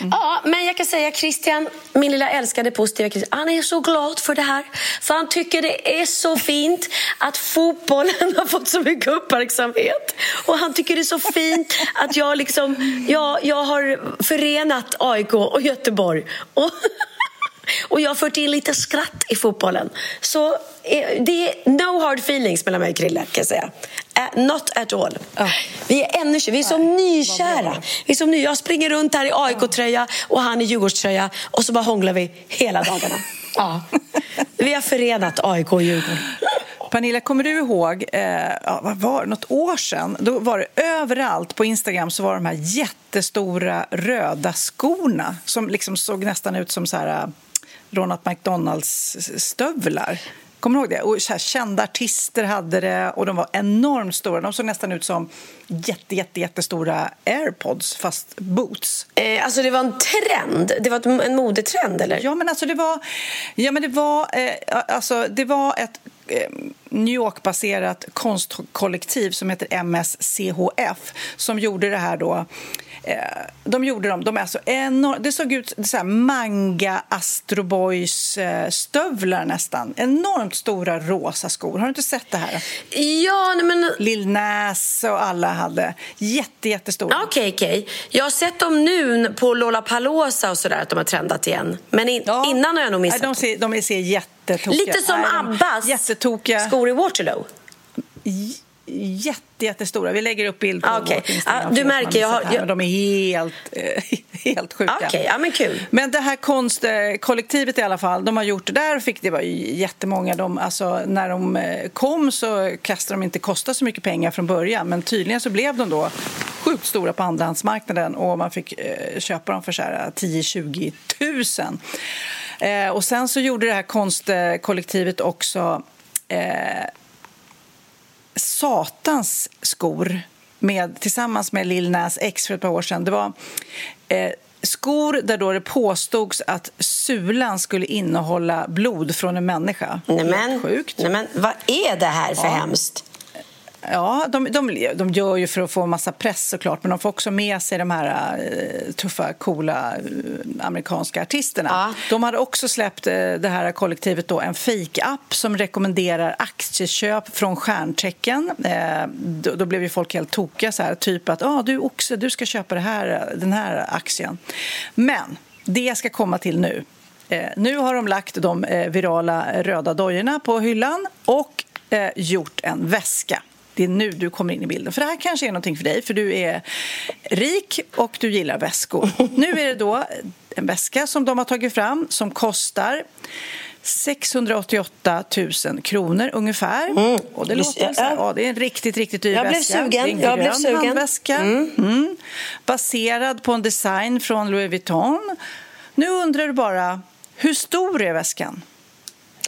Mm. Ja, men jag kan säga Christian, min lilla älskade positiva Christian, han är så glad för det här. För han tycker det är så fint att fotbollen har fått så mycket uppmärksamhet. Och han tycker det är så fint att jag liksom, jag, jag har förenat AIK och Göteborg. Och Och jag har fört in lite skratt i fotbollen. Så eh, det är no hard feelings mellan mig och Krille, kan jag säga. Uh, not at all. Vi är ännu vi är så nykära. Vi är så ny. Jag springer runt här i AIK-tröja och han i Djurgårdströja och så bara hånglar vi hela dagarna. Ja. Vi har förenat AIK och Djurgården. Pernilla, kommer du ihåg, eh, ja, vad var det, något år sedan, då var det överallt på Instagram så var de här jättestora röda skorna som liksom såg nästan ut som så här Ronald McDonalds-stövlar. Kommer du ihåg det? Och här, kända artister hade det och de var enormt stora. De såg nästan ut som jätte, jätte, jättestora airpods fast boots. Eh, alltså det var en trend? Det var en modetrend eller? Ja men alltså det var, ja, men det var, eh, alltså, det var ett eh, New York-baserat konstkollektiv som heter MSCHF som gjorde det här då de gjorde dem, de är så enorm, det såg ut som manga Astro Boys eh, stövlar nästan. Enormt stora rosa skor. Har du inte sett det här? Ja, men... Lill Nas och alla hade jätte, jättestora. Okej, okay, okej. Okay. Jag har sett dem nu på Lollapalooza och sådär att de har trendat igen. Men in, ja. innan har jag nog missat de ser, de ser jättetokiga Lite som Abbas skor i Waterloo jätte, jättestora. Vi lägger upp bild på ah, okay. Instagram. Ah, du märker, jag har, jag... De är helt, eh, helt sjuka. Okay. Ja, men, kul. men det här konstkollektivet i alla fall, de har gjort det där och fick det var jättemånga. De, alltså, när de eh, kom så kastade de inte kosta så mycket pengar från början men tydligen så blev de då sjukt stora på andrahandsmarknaden och man fick eh, köpa dem för 10-20 tusen. Eh, och sen så gjorde det här konstkollektivet också eh, satans skor med, tillsammans med Lil Nas X för ett par år sedan. Det var eh, skor där då det påstods att sulan skulle innehålla blod från en människa. Nämen, Sjukt. Nämen, vad är det här för ja. hemskt? Ja, de, de, de gör ju för att få massa press såklart men de får också med sig de här uh, tuffa, coola uh, amerikanska artisterna. Ja. De hade också släppt uh, det här kollektivet då, en fake-app som rekommenderar aktieköp från stjärntecken. Då, då, blev ju folk helt tokiga, så här, typ att ah, du oxe, du ska köpa det här, den här aktien. Men det jag ska komma till nu Eh, nu har de lagt de eh, virala röda dojorna på hyllan och eh, gjort en väska det är nu du kommer in i bilden. För det här kanske är någonting för dig, för du är rik och du gillar väskor. Nu är det då en väska som de har tagit fram som kostar 688 000 kronor ungefär. Mm. Och det låter så här, ja, det är en riktigt, riktigt dyr jag väska. Blev sugen. En grön sugen. handväska. Mm. Mm. Baserad på en design från Louis Vuitton. Nu undrar du bara, hur stor är väskan?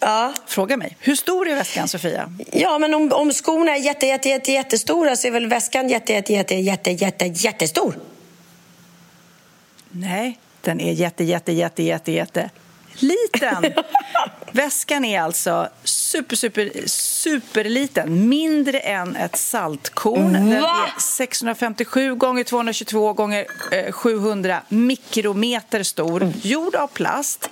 Ja. Fråga mig. Hur stor är väskan, Sofia? Ja, men om, om skorna är jätte, jätte, jätte, jättestora så är väl väskan jätte, jätte, jätte, jätte, jätte, jättestor? Nej, den är jätte, jätte, jätte, jätte, jätte liten. Väskan är alltså super, super, superliten. Mindre än ett saltkorn. Den är 657 gånger 222 gånger 700 mikrometer stor. Gjord av plast.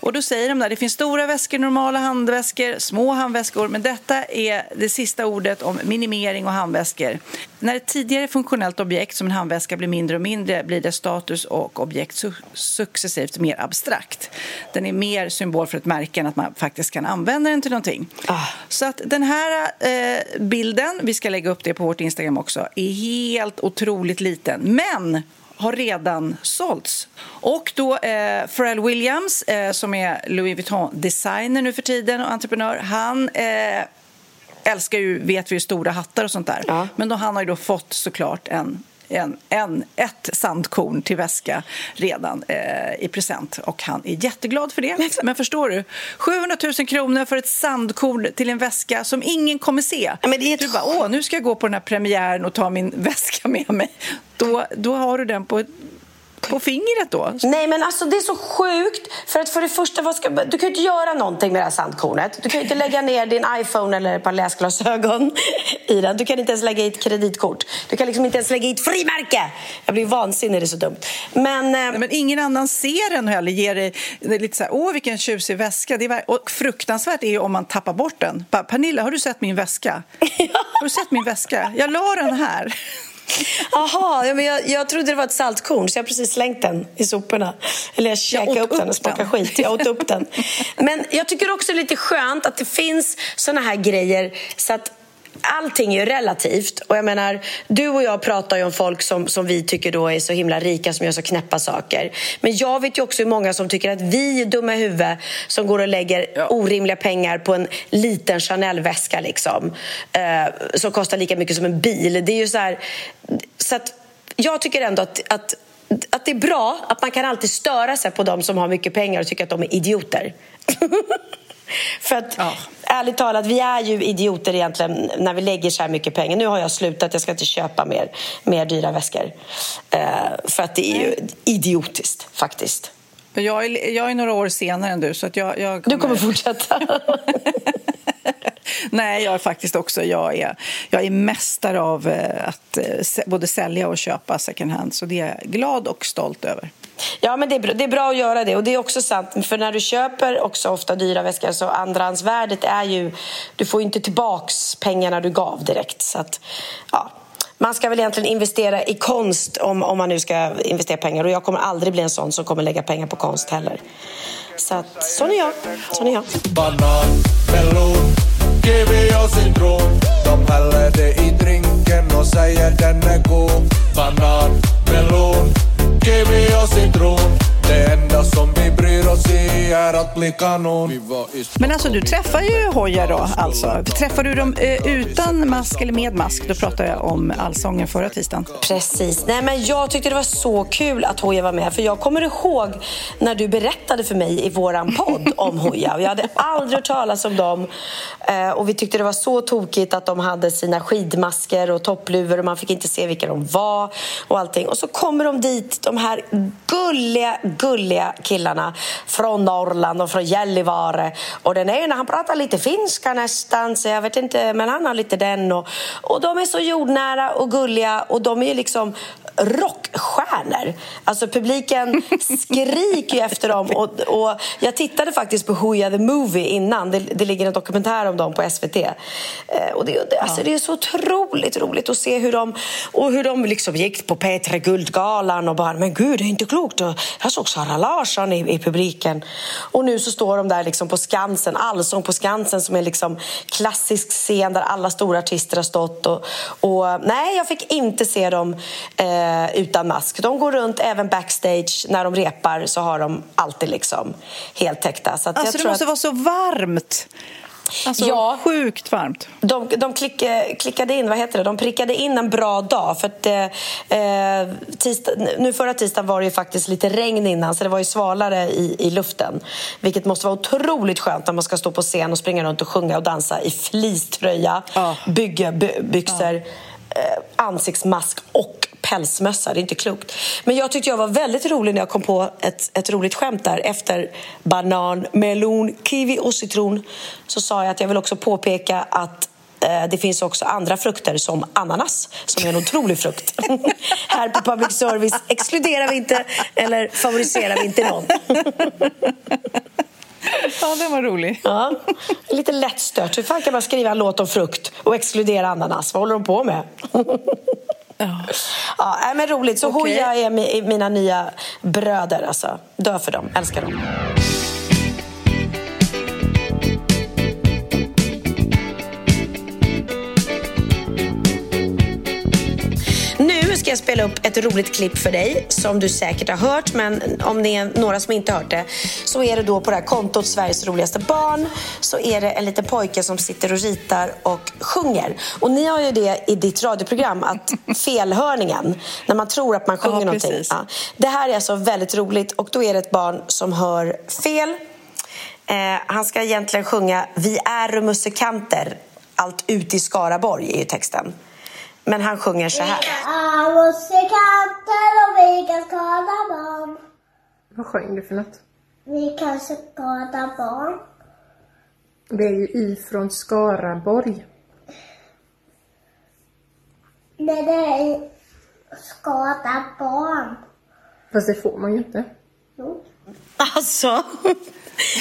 Och då säger de där, det finns stora väskor, normala handväskor, små handväskor, men detta är det sista ordet om minimering och handväskor. När ett tidigare funktionellt objekt som en handväska blir mindre och mindre blir dess status och objekt su successivt mer abstrakt. Den är mer symbol för ett märke än att man faktiskt kan använda den till någonting. Ah. Så att den här eh, bilden, vi ska lägga upp det på vårt Instagram också, är helt otroligt liten. Men har redan sålts. Och då eh, Pharrell Williams, eh, som är Louis Vuitton-designer nu för tiden och entreprenör, han eh, älskar ju, vet vi, stora hattar och sånt där. Ja. Men då, han har ju då fått såklart en en, en, ett sandkorn till väska redan eh, i present och han är jätteglad för det. Men förstår du? 700 000 kronor för ett sandkorn till en väska som ingen kommer se. Ja, men det är ett... Du bara, åh, nu ska jag gå på den här premiären och ta min väska med mig. Då, då har du den på på fingret då? Nej men alltså det är så sjukt. För att för det första, ska, du kan ju inte göra någonting med det här sandkornet. Du kan ju inte lägga ner din iPhone eller ett par läsglasögon i den. Du kan inte ens lägga i ett kreditkort. Du kan liksom inte ens lägga i ett frimärke. Jag blir vansinnig, det är så dumt. Men, eh... Nej, men ingen annan ser den heller. Ger det, lite så här, åh vilken tjusig väska. Det är, och fruktansvärt är ju om man tappar bort den. Pernilla, har du sett min väska? Har du sett min väska? Jag la den här. Jaha, ja, men jag, jag trodde det var ett saltkorn så jag har precis slängt den i soporna. Eller jag käkade upp, den och smakade skit. Jag åt upp den. Men jag tycker också det är lite skönt att det finns såna här grejer så att Allting är ju relativt. Och jag menar, du och jag pratar ju om folk som, som vi tycker då är så himla rika som gör så knäppa saker. Men jag vet ju också hur många som tycker att vi är dumma i huvudet som går och lägger orimliga pengar på en liten Chanel-väska liksom, eh, som kostar lika mycket som en bil. Det är ju så här, så att jag tycker ändå att, att att det är bra att man kan alltid störa sig på de som har mycket pengar och tycker att de är idioter. För att ja. ärligt talat, vi är ju idioter egentligen när vi lägger så här mycket pengar. Nu har jag slutat, jag ska inte köpa mer, mer dyra väskor. Uh, för att det är ju idiotiskt faktiskt. Jag är, jag är några år senare än du så att jag, jag kommer... Du kommer fortsätta? Nej, jag är faktiskt också jag är, jag är mästare av eh, att eh, både sälja och köpa second hand. Så det är jag glad och stolt över. Ja, men det är, bra, det är bra att göra det. Och det är också sant, för när du köper också ofta dyra väskor så andrahandsvärdet är ju... Du får ju inte tillbaks pengarna du gav direkt. Så att, ja, man ska väl egentligen investera i konst om, om man nu ska investera pengar. Och jag kommer aldrig bli en sån som kommer lägga pengar på konst heller. Så att, sån är jag. Sån är jag. Banan, melon, kiwi och citron De häller det i drinken och säger den är god Banan, melon kiwi och citron det enda som vi bryr oss i är att bli kanon Men alltså du träffar ju Hoja då alltså. Träffar du dem eh, utan mask eller med mask? Då pratar jag om Allsången förra tisdagen. Precis. Nej men jag tyckte det var så kul att Hoja var med. För jag kommer ihåg när du berättade för mig i våran podd om Hoja. Jag hade aldrig hört talas om dem. Eh, och vi tyckte det var så tokigt att de hade sina skidmasker och toppluvor och man fick inte se vilka de var och allting. Och så kommer de dit, de här gulliga, gulliga killarna från Norrland och från Gällivare. Och den ena han pratar lite finska nästan, så jag vet inte, men han har lite den. Och, och de är så jordnära och gulliga och de är liksom rockstjärnor. Alltså publiken skriker ju efter dem. Och, och jag tittade faktiskt på Hooja the Movie innan. Det, det ligger en dokumentär om dem på SVT. Eh, och det, det, alltså, det är så otroligt roligt att se hur de, och hur de liksom gick på P3 Guldgalan och bara men gud, det är inte klokt. Och jag såg Sara Larsson i, i publiken. Och nu så står de där liksom på Skansen, Allsång på Skansen som är liksom klassisk scen där alla stora artister har stått. Och, och nej, jag fick inte se dem eh, utan mask. De går runt även backstage när de repar så har de alltid liksom helt täckta. Så alltså, det måste att... vara så varmt. Alltså ja, sjukt varmt. De, de klick, klickade in, vad heter det, de prickade in en bra dag. För att, eh, tisdag, nu förra tisdagen var det ju faktiskt lite regn innan så det var ju svalare i, i luften. Vilket måste vara otroligt skönt när man ska stå på scen och springa runt och sjunga och dansa i fleecetröja, ja. byggebyxor, ja. eh, Eh, ansiktsmask och pälsmössa. Det är inte klokt. Men jag tyckte jag var väldigt rolig när jag kom på ett, ett roligt skämt där. Efter banan, melon, kiwi och citron så sa jag att jag vill också påpeka att eh, det finns också andra frukter som ananas, som är en otrolig frukt. Här på public service exkluderar vi inte eller favoriserar vi inte någon. Ja, det var rolig. Ja, lite lättstört. Hur fan kan man skriva en låt om frukt och exkludera ananas? Vad håller de på med? Ja. ja, men roligt. Så okay. Hooja är mina nya bröder. Alltså. Dö för dem, älskar dem. Ska jag spela upp ett roligt klipp för dig som du säkert har hört men om det är några som inte har hört det så är det då på det här kontot Sveriges roligaste barn så är det en liten pojke som sitter och ritar och sjunger. Och ni har ju det i ditt radioprogram att felhörningen när man tror att man sjunger ja, någonting. Ja. Det här är alltså väldigt roligt och då är det ett barn som hör fel. Eh, han ska egentligen sjunga Vi är musikanter allt ut i Skaraborg är ju texten. Men han sjunger så här. Vi är musikanter och vi kan skada barn. Vad sjöng du för något? Vi kan skada barn. Det är ju ifrån Skaraborg. Nej, det är skada barn. Fast det får man ju inte. Jo. Alltså,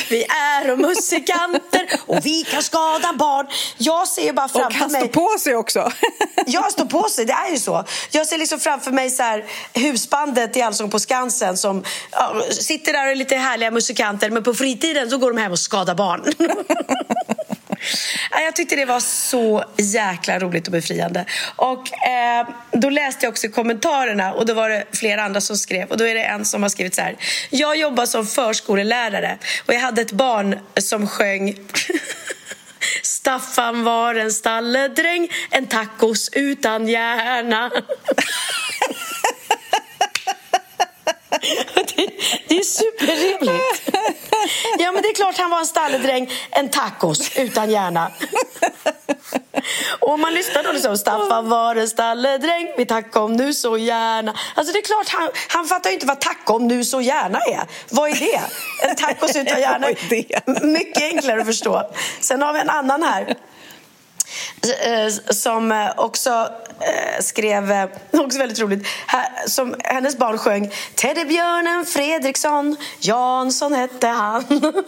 vi är och musikanter och vi kan skada barn. Jag ser bara framför Och han mig... står på sig också. Jag står på sig, det är ju så. Jag ser liksom framför mig så här, husbandet i Allsång på Skansen som ja, sitter där och är lite härliga musikanter men på fritiden så går de hem och skadar barn. Jag tyckte det var så jäkla roligt och befriande. Och eh, Då läste jag också i kommentarerna och då var det flera andra som skrev. Och Då är det en som har skrivit så här. Jag jobbar som förskolelärare och jag hade ett barn som sjöng Staffan var en stalledräng, en tacos utan hjärna. det, det är superrimligt. Ja, men det är klart han var en stalledräng, en tacos utan hjärna. Och om man lyssnar då liksom, Staffan var en stalledräng, vi tackar om nu så gärna. Alltså det är klart, han, han fattar ju inte vad tacka om nu så gärna är. Vad är det? En tacos utan hjärna. Mycket enklare att förstå. Sen har vi en annan här Eh, som eh, också eh, skrev, också väldigt roligt, som hennes barn sjöng Teddybjörnen Fredriksson, Jansson hette han.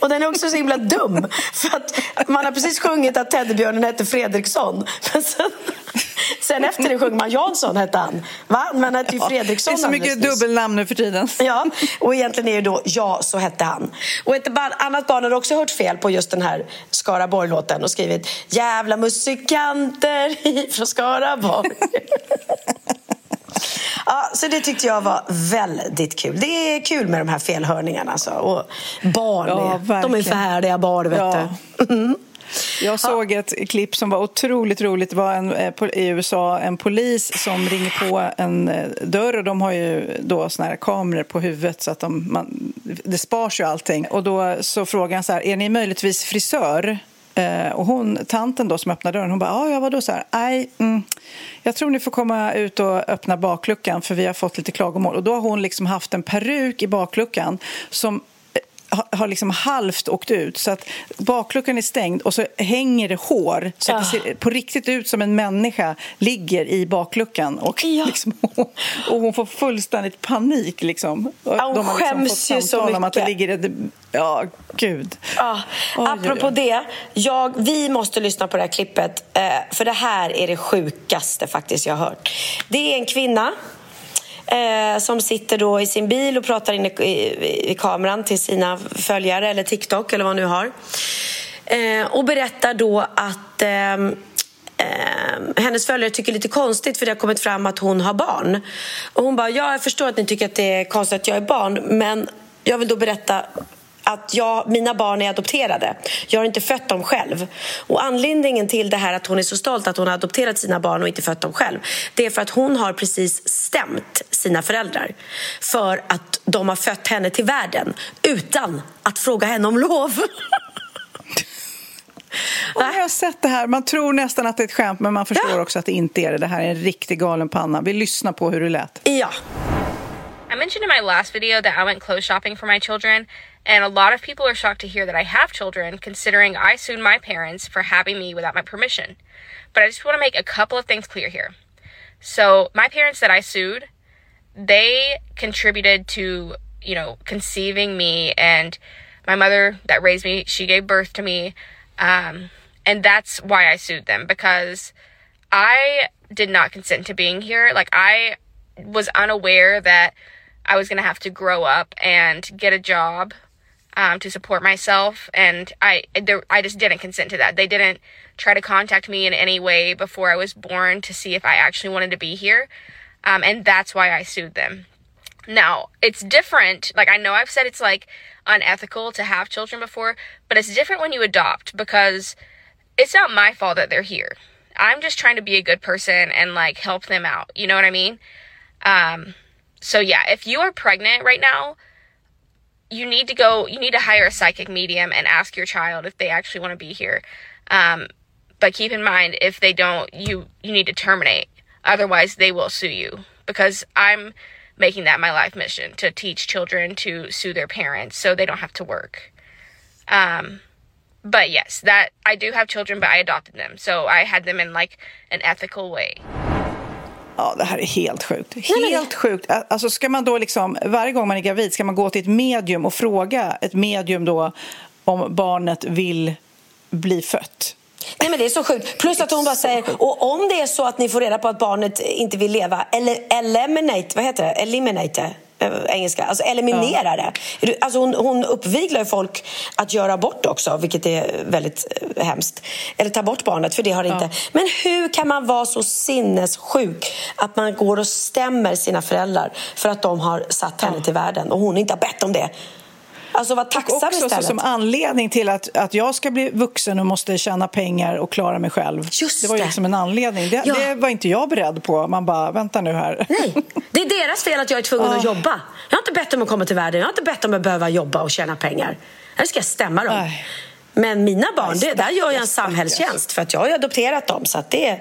Och den är också så himla dum. För att man har precis sjungit att teddybjörnen hette Fredriksson. Men sen, sen efter det sjunger man Jansson hette han. Va? Man hette ju Fredriksson Det är så mycket dubbelnamn nu för tiden. Ja, och egentligen är det då ja, så hette han. Och ett annat barn har också hört fel på just den här Skaraborg-låten och skrivit jävla musikanter från Skaraborg. Ja, så det tyckte jag var väldigt kul. Det är kul med de här felhörningarna. Alltså. Och barn, Ja, de är verkligen. färdiga barn, vet Ja. du. Jag såg ett klipp som var otroligt roligt. Det var en, eh, i USA en polis som ringer på en eh, dörr och de har ju då såna här kameror på huvudet så att de, man, det spars ju allting. Och då så frågar han så här, är ni möjligtvis frisör? Eh, och hon, tanten då som öppnar dörren, hon bara, ah, ja, vadå så här? Nej, mm, jag tror ni får komma ut och öppna bakluckan för vi har fått lite klagomål. Och då har hon liksom haft en peruk i bakluckan som har- liksom halvt åkt ut. Så att bakluckan är stängd och så hänger det hår så att det ser på riktigt ut som en människa ligger i bakluckan. Och, liksom, och hon får fullständigt panik. Liksom. Ja, hon De har liksom skäms fått ju så samtal om att det mycket. ligger... ett- Ja, gud. Ja, Oj, apropå oj, oj. det, jag, vi måste lyssna på det här klippet. Eh, för det här är det sjukaste faktiskt jag har hört. Det är en kvinna eh, som sitter då i sin bil och pratar in i, i, i kameran till sina följare eller TikTok eller vad hon nu har. Eh, och berättar då att eh, hennes följare tycker lite konstigt för det har kommit fram att hon har barn. Och hon bara, ja jag förstår att ni tycker att det är konstigt att jag är barn men jag vill då berätta att jag, mina barn är adopterade. Jag har inte fött dem själv. Och anledningen till det här att hon är så stolt att hon har adopterat sina barn och inte fött dem själv det är för att hon har precis stämt sina föräldrar för att de har fött henne till världen utan att fråga henne om lov. Och jag har sett det här. Man tror nästan att det är ett skämt men man förstår också att det inte är det. Det här är en riktig galen panna. Vi lyssnar på hur det lät. Ja. I mentioned in my last video that I went clothes shopping for my children, and a lot of people are shocked to hear that I have children, considering I sued my parents for having me without my permission. But I just want to make a couple of things clear here. So, my parents that I sued, they contributed to, you know, conceiving me, and my mother that raised me, she gave birth to me. Um, and that's why I sued them because I did not consent to being here. Like, I was unaware that I was going to have to grow up and get a job um, to support myself, and I there, I just didn't consent to that. They didn't try to contact me in any way before I was born to see if I actually wanted to be here, um, and that's why I sued them. Now, it's different. Like, I know I've said it's like unethical to have children before, but it's different when you adopt because it's not my fault that they're here. I'm just trying to be a good person and like help them out. You know what I mean? Um, so yeah, if you are pregnant right now, you need to go, you need to hire a psychic medium and ask your child if they actually want to be here. Um, but keep in mind, if they don't, you, you need to terminate. Otherwise, they will sue you because I'm making that my life mission to teach children to sue their parents so they don't have to work. Um, but yes, that I do have children, but I adopted them. So I had them in like an ethical way. Ja, det här är helt sjukt. Helt sjukt. Alltså ska man då liksom, varje gång man är gravid, ska man gå till ett medium och fråga ett medium då om barnet vill bli fött? Nej men det är så sjukt. Plus att hon bara säger, och om det är så att ni får reda på att barnet inte vill leva, eller eliminate, vad heter det? Eliminate engelska, alltså eliminera det. Alltså hon, hon uppviglar folk att göra abort också, vilket är väldigt eh, hemskt. Eller ta bort barnet, för det har det inte. Men hur kan man vara så sinnessjuk att man går och stämmer sina föräldrar för att de har satt henne till världen och hon inte har bett om det? Alltså var tacksam och också så istället. som anledning till att, att jag ska bli vuxen och måste tjäna pengar och klara mig själv. Just det var ju liksom en anledning. Det, Ja. det var inte jag beredd på. Man bara, vänta nu här. Nej, det är deras fel att jag är tvungen att Ja. jobba. Jag har inte bett om att komma till världen. Jag har inte bett om att behöva jobba och tjäna pengar. Nu ska jag stämma dem. Men mina barn, det, där gör jag en samhällstjänst för att jag har ju adopterat dem. Så att det.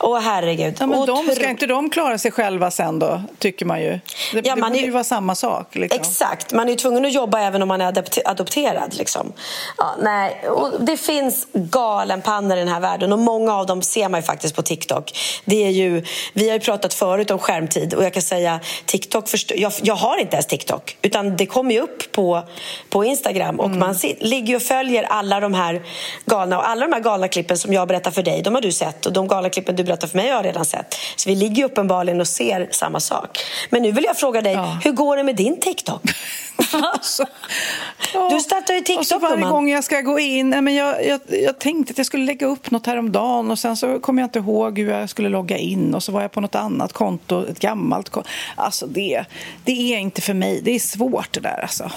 Åh herregud. Ja, men de, ska inte de klara sig själva sen då, tycker man ju. Det, Ja, det man borde är- ju vara samma sak. Liksom. Exakt, man är ju tvungen att jobba även om man är adopte- adopterad. Liksom. Ja, nej. Och det finns galenpannor i den här världen och många av dem ser man ju faktiskt på TikTok. Det är ju, vi har ju pratat förut om skärmtid och jag kan säga TikTok, förstö- jag, jag har inte ens TikTok utan det kommer ju upp på, på Instagram och Mm. man ligger och följer alla de här galna och alla de här galna klippen som jag berättar för dig, de har du sett och de galna klippen du berättar för mig har jag redan sett. Så vi ligger uppenbarligen och ser samma sak. Men nu vill jag fråga dig, hur går det med din TikTok? Du startar ju Och så TikTok varje gång jag ska gå in, nej, men jag, jag, jag tänkte att jag skulle lägga upp något häromdagen och sen så kom jag inte ihåg hur jag skulle logga in och så var jag på något annat konto, ett gammalt konto. Alltså det, det är inte för mig, det är svårt det där alltså.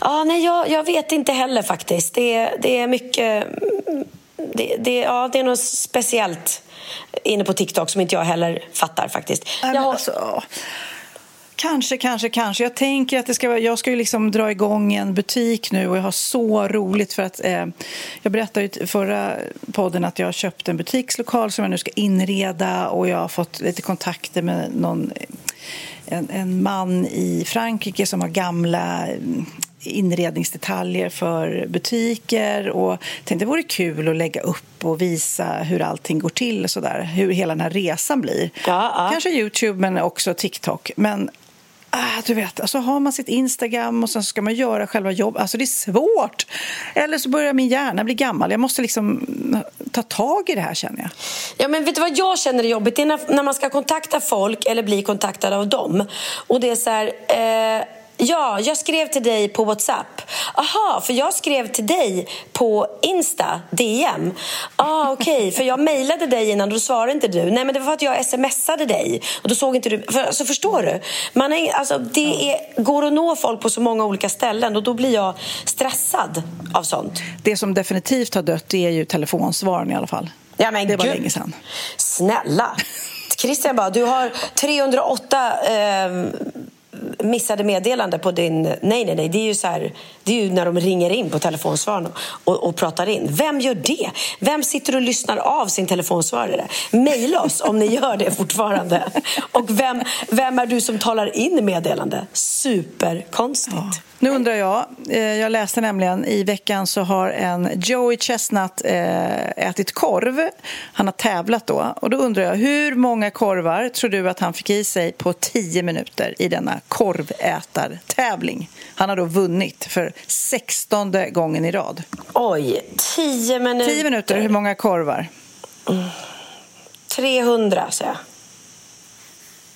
Ja, nej, jag, jag vet inte heller faktiskt. Det, är- det är mycket... Det, det, ja, det är något speciellt inne på TikTok som inte jag heller fattar faktiskt. Nej, Jag alltså. Kanske, kanske, kanske. Jag tänker att det ska jag ska ju liksom dra igång en butik nu och jag har så roligt för att eh, jag berättade i förra podden att jag har köpt en butikslokal som jag nu ska inreda och jag har fått lite kontakter med någon, en, en man i Frankrike som har gamla mm, inredningsdetaljer för butiker och tänkte det vore kul att lägga upp och visa hur allting går till och sådär, hur hela den här resan blir. Kanske Youtube men också TikTok. Men Ah, du vet, alltså har man sitt Instagram och sen ska man göra själva jobbet. Alltså det är svårt. Eller så börjar min hjärna bli gammal. Jag måste liksom ta tag i det här känner jag. Ja, men vet du vad jag känner är jobbigt? Det är när, när man ska kontakta folk eller bli kontaktad av dem. Och det är så här... Eh, ja, jag skrev till dig på Whatsapp. Aha, för jag skrev till dig på Insta, DM. Ah, Okej, för jag mejlade dig innan och då svarade inte du. Nej, men det var för att jag smsade dig och då såg inte du. För, alltså, förstår du? Man är, alltså, det är, går att nå folk på så många olika ställen och då blir jag stressad av sånt. Det som definitivt har dött det är ju telefonsvaren i alla fall. Ja, men det var gud. länge sedan. Snälla! Christian bara, du har 308 eh, missade meddelande på din... Nej, nej, nej. Det är ju, så här, det är ju när de ringer in på telefonsvararen och, och pratar in. Vem gör det? Vem sitter och lyssnar av sin telefonsvarare? Maila oss om ni gör det fortfarande. Och vem, vem är du som talar in meddelande? Superkonstigt. Nu undrar jag, eh, jag läste nämligen i veckan så har en Joey Chestnut eh, ätit korv. Han har tävlat då. Och då undrar jag, hur många korvar tror du att han fick i sig på 10 minuter i denna korvätartävling? Han har då vunnit för 16 gången i rad. Oj, 10 minuter. 10 minuter, hur många korvar? 300, säger jag.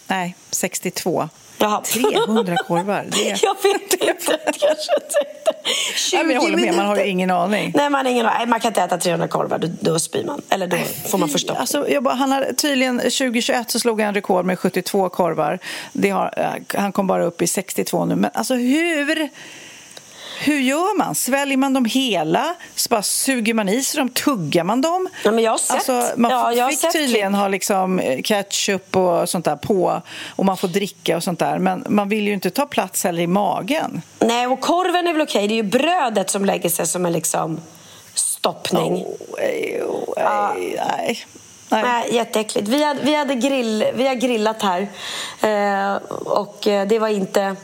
Nej, 62. Jaha. 300 korvar. Det. Jag vet inte. Jag kanske tänkte 20 Nej, men jag håller med, man har ju ingen aning. Nej, man, ingen, nej, man kan inte äta 300 korvar, då, då spyr man. Eller då får man förstå. Alltså, jag bara, han har, tydligen 2021 så slog han rekord med 72 korvar. Har, eh, han kom bara upp i 62 nu. Men alltså hur... Hur gör man? Sväljer man dem hela? Så bara suger man i sig dem? Tuggar man dem? Ja, men jag har sett. Alltså, man Ja, jag fick tydligen ha liksom eh, ketchup och sånt där på och man får dricka och sånt där. Men man vill ju inte ta plats heller i magen. Nej, och korven är väl okej. Det är ju brödet som lägger sig som en liksom stoppning. Ja. Nej. Nej. jätteäckligt. Vi hade, vi, hade grill, vi har grillat här eh, och eh, det var inte...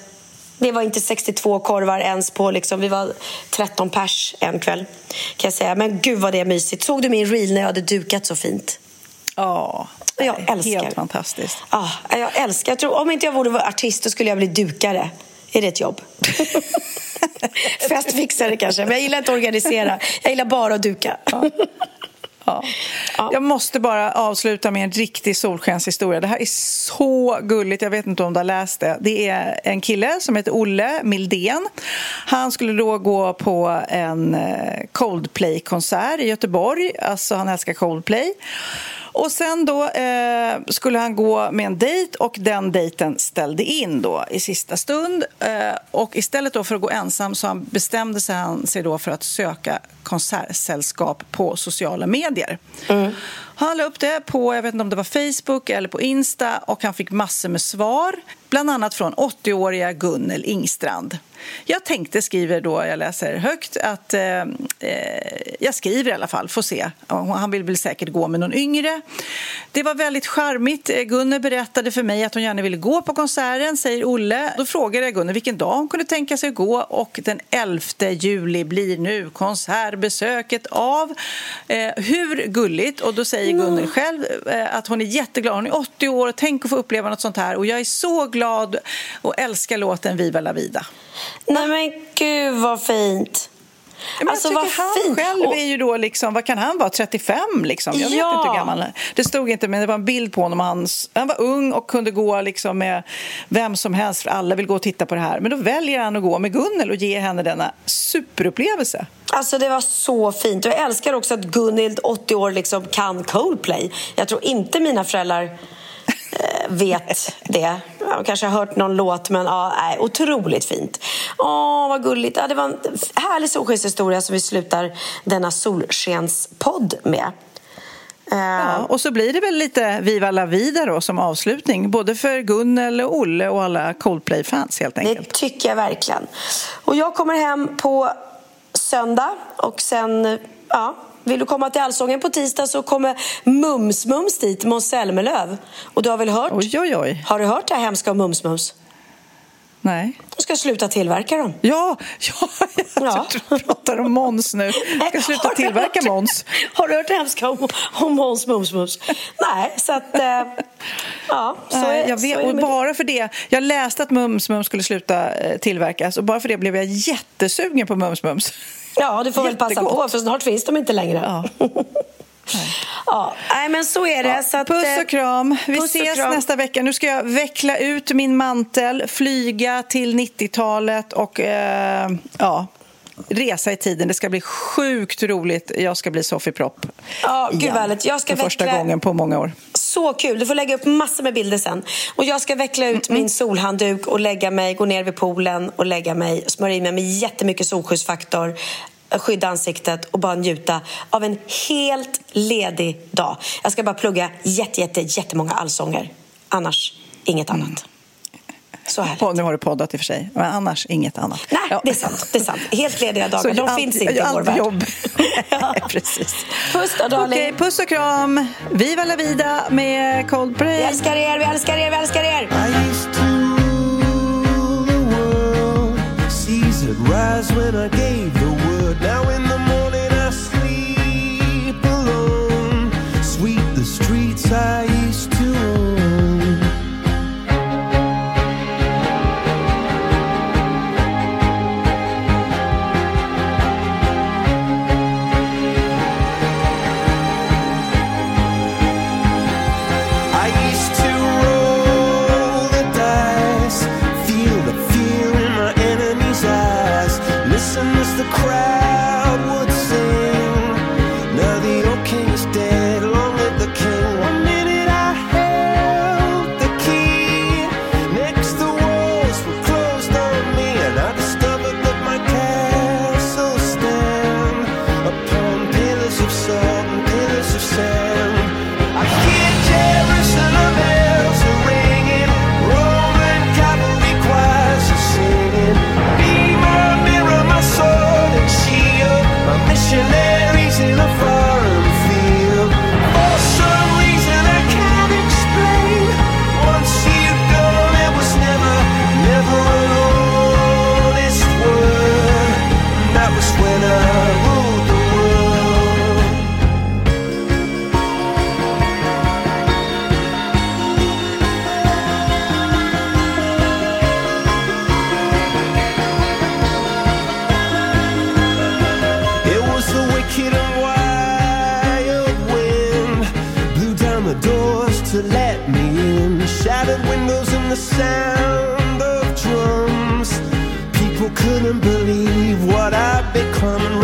Det var inte 62 korvar ens på, liksom, vi var 13 pers en kväll. Kan jag säga. Men gud vad det är mysigt. Såg du min reel när jag hade dukat så fint? Ja. Och jag älskar. Helt fantastiskt. Ja, jag älskar. Jag tror, om inte jag vore artist då skulle jag bli dukare. Är det ett jobb? Festfixare kanske, men jag gillar inte att organisera. Jag gillar bara att duka. Ja. Jag måste bara avsluta med en riktig solskenshistoria. Det här är så gulligt. Jag vet inte om du har läst det. Det är en kille som heter Olle Mildén. Han skulle då gå på en eh, Coldplay-konsert i Göteborg. Alltså, han älskar Coldplay. Och sen då eh, skulle han gå med en dejt och den dejten ställde in då i sista stund. Eh, och istället då för att gå ensam så han bestämde sig han sig då för att söka konsertsällskap på sociala medier. Mm. Han la upp det på jag vet inte om det var Facebook eller på Insta och han fick massor med svar. Bland annat från 80-åriga Gunnel Ingstrand. Jag tänkte, skriver då, jag läser högt, att eh, eh, jag skriver i alla fall, får se. Han vill väl säkert gå med någon yngre. Det var väldigt charmigt. Gunnel berättade för mig att hon gärna ville gå på konserten, säger Olle. Då frågade jag Gunnel vilken dag hon kunde tänka sig att gå och den 11 juli blir nu konsertbesöket av. Eh, hur gulligt? Och då säger Gunnel själv eh, att hon är jätteglad. Hon är 80 år och tänk att få uppleva något sånt här och jag är så glad och älskar låten Viva la vida. Nej men gud vad fint. Men alltså jag tycker han fint. själv är ju då liksom, vad kan han vara, 35 liksom? Jag vet Ja. inte hur gammal. Det stod inte, men det var en bild på honom. Han, han var ung och kunde gå liksom med vem som helst, för alla vill gå och titta på det här. Men då väljer han att gå med Gunnel och ge henne denna superupplevelse. Alltså det var så fint. Jag älskar också att Gunhild, 80 år, liksom kan Coldplay. Jag tror inte mina föräldrar vet det. Jag kanske har hört någon låt, men ja, nej, otroligt fint. Åh, vad gulligt. Ja, det var en härlig solskenshistoria som vi slutar denna solskenspodd med. Eh, Ja, och så blir det väl lite Viva la vida då som avslutning, både för Gunnel och Olle och alla Coldplay-fans helt enkelt. Det tycker jag verkligen. Och jag kommer hem på söndag och sen, ja, vill du komma till Allsången på tisdag så kommer Mums Mums dit, Måns Zelmerlöw. Och du har väl hört? Oj, oj, oj. Har du hört det här hemska om Mums Mums? Nej. De ska sluta tillverka dem. Ja, ja, jag du pratar om Måns nu. Ska sluta tillverka Måns. Har du hört det hemska om, om Måns Mums Mums? Nej, så att... Eh, ja, så är, jag så vet, det och bara för det. Jag läste att Mums Mums skulle sluta eh, tillverkas och bara för det blev jag jättesugen på Mums Mums. Ja, du får väl passa Jättegott. på för snart finns de inte längre. Ja. Ja, nej men så är det. Ja, så att, puss eh, och kram. Vi puss och ses kram. nästa vecka. Nu ska jag veckla ut min mantel, flyga till 90-talet och eh, ja, resa i tiden. Det ska bli sjukt roligt. Jag ska bli Sofie Propp Ja, gud igen. Jag ska För första veckla- gången på många år. Så kul! Du får lägga upp massor med bilder sen. Och jag ska veckla ut min solhandduk och lägga mig, gå ner vid poolen och lägga mig, smörja in mig med jättemycket solskyddsfaktor, skydda ansiktet och bara njuta av en helt ledig dag. Jag ska bara plugga jätte, jätte, jättemånga allsånger. Annars inget annat. Så härligt. Och nu har du poddat i och för sig, men annars inget annat. Nej, det är sant. Det är sant. Helt lediga dagar, Så de allt- finns inte i vår allt värld. jobb. Precis. Puss då, darling. Okej, puss och kram. Viva la vida med Coldplay. Vi älskar er, vi älskar er, vi älskar er! Rise when I gave the word. Now in sound of drums. People couldn't believe what I'd become.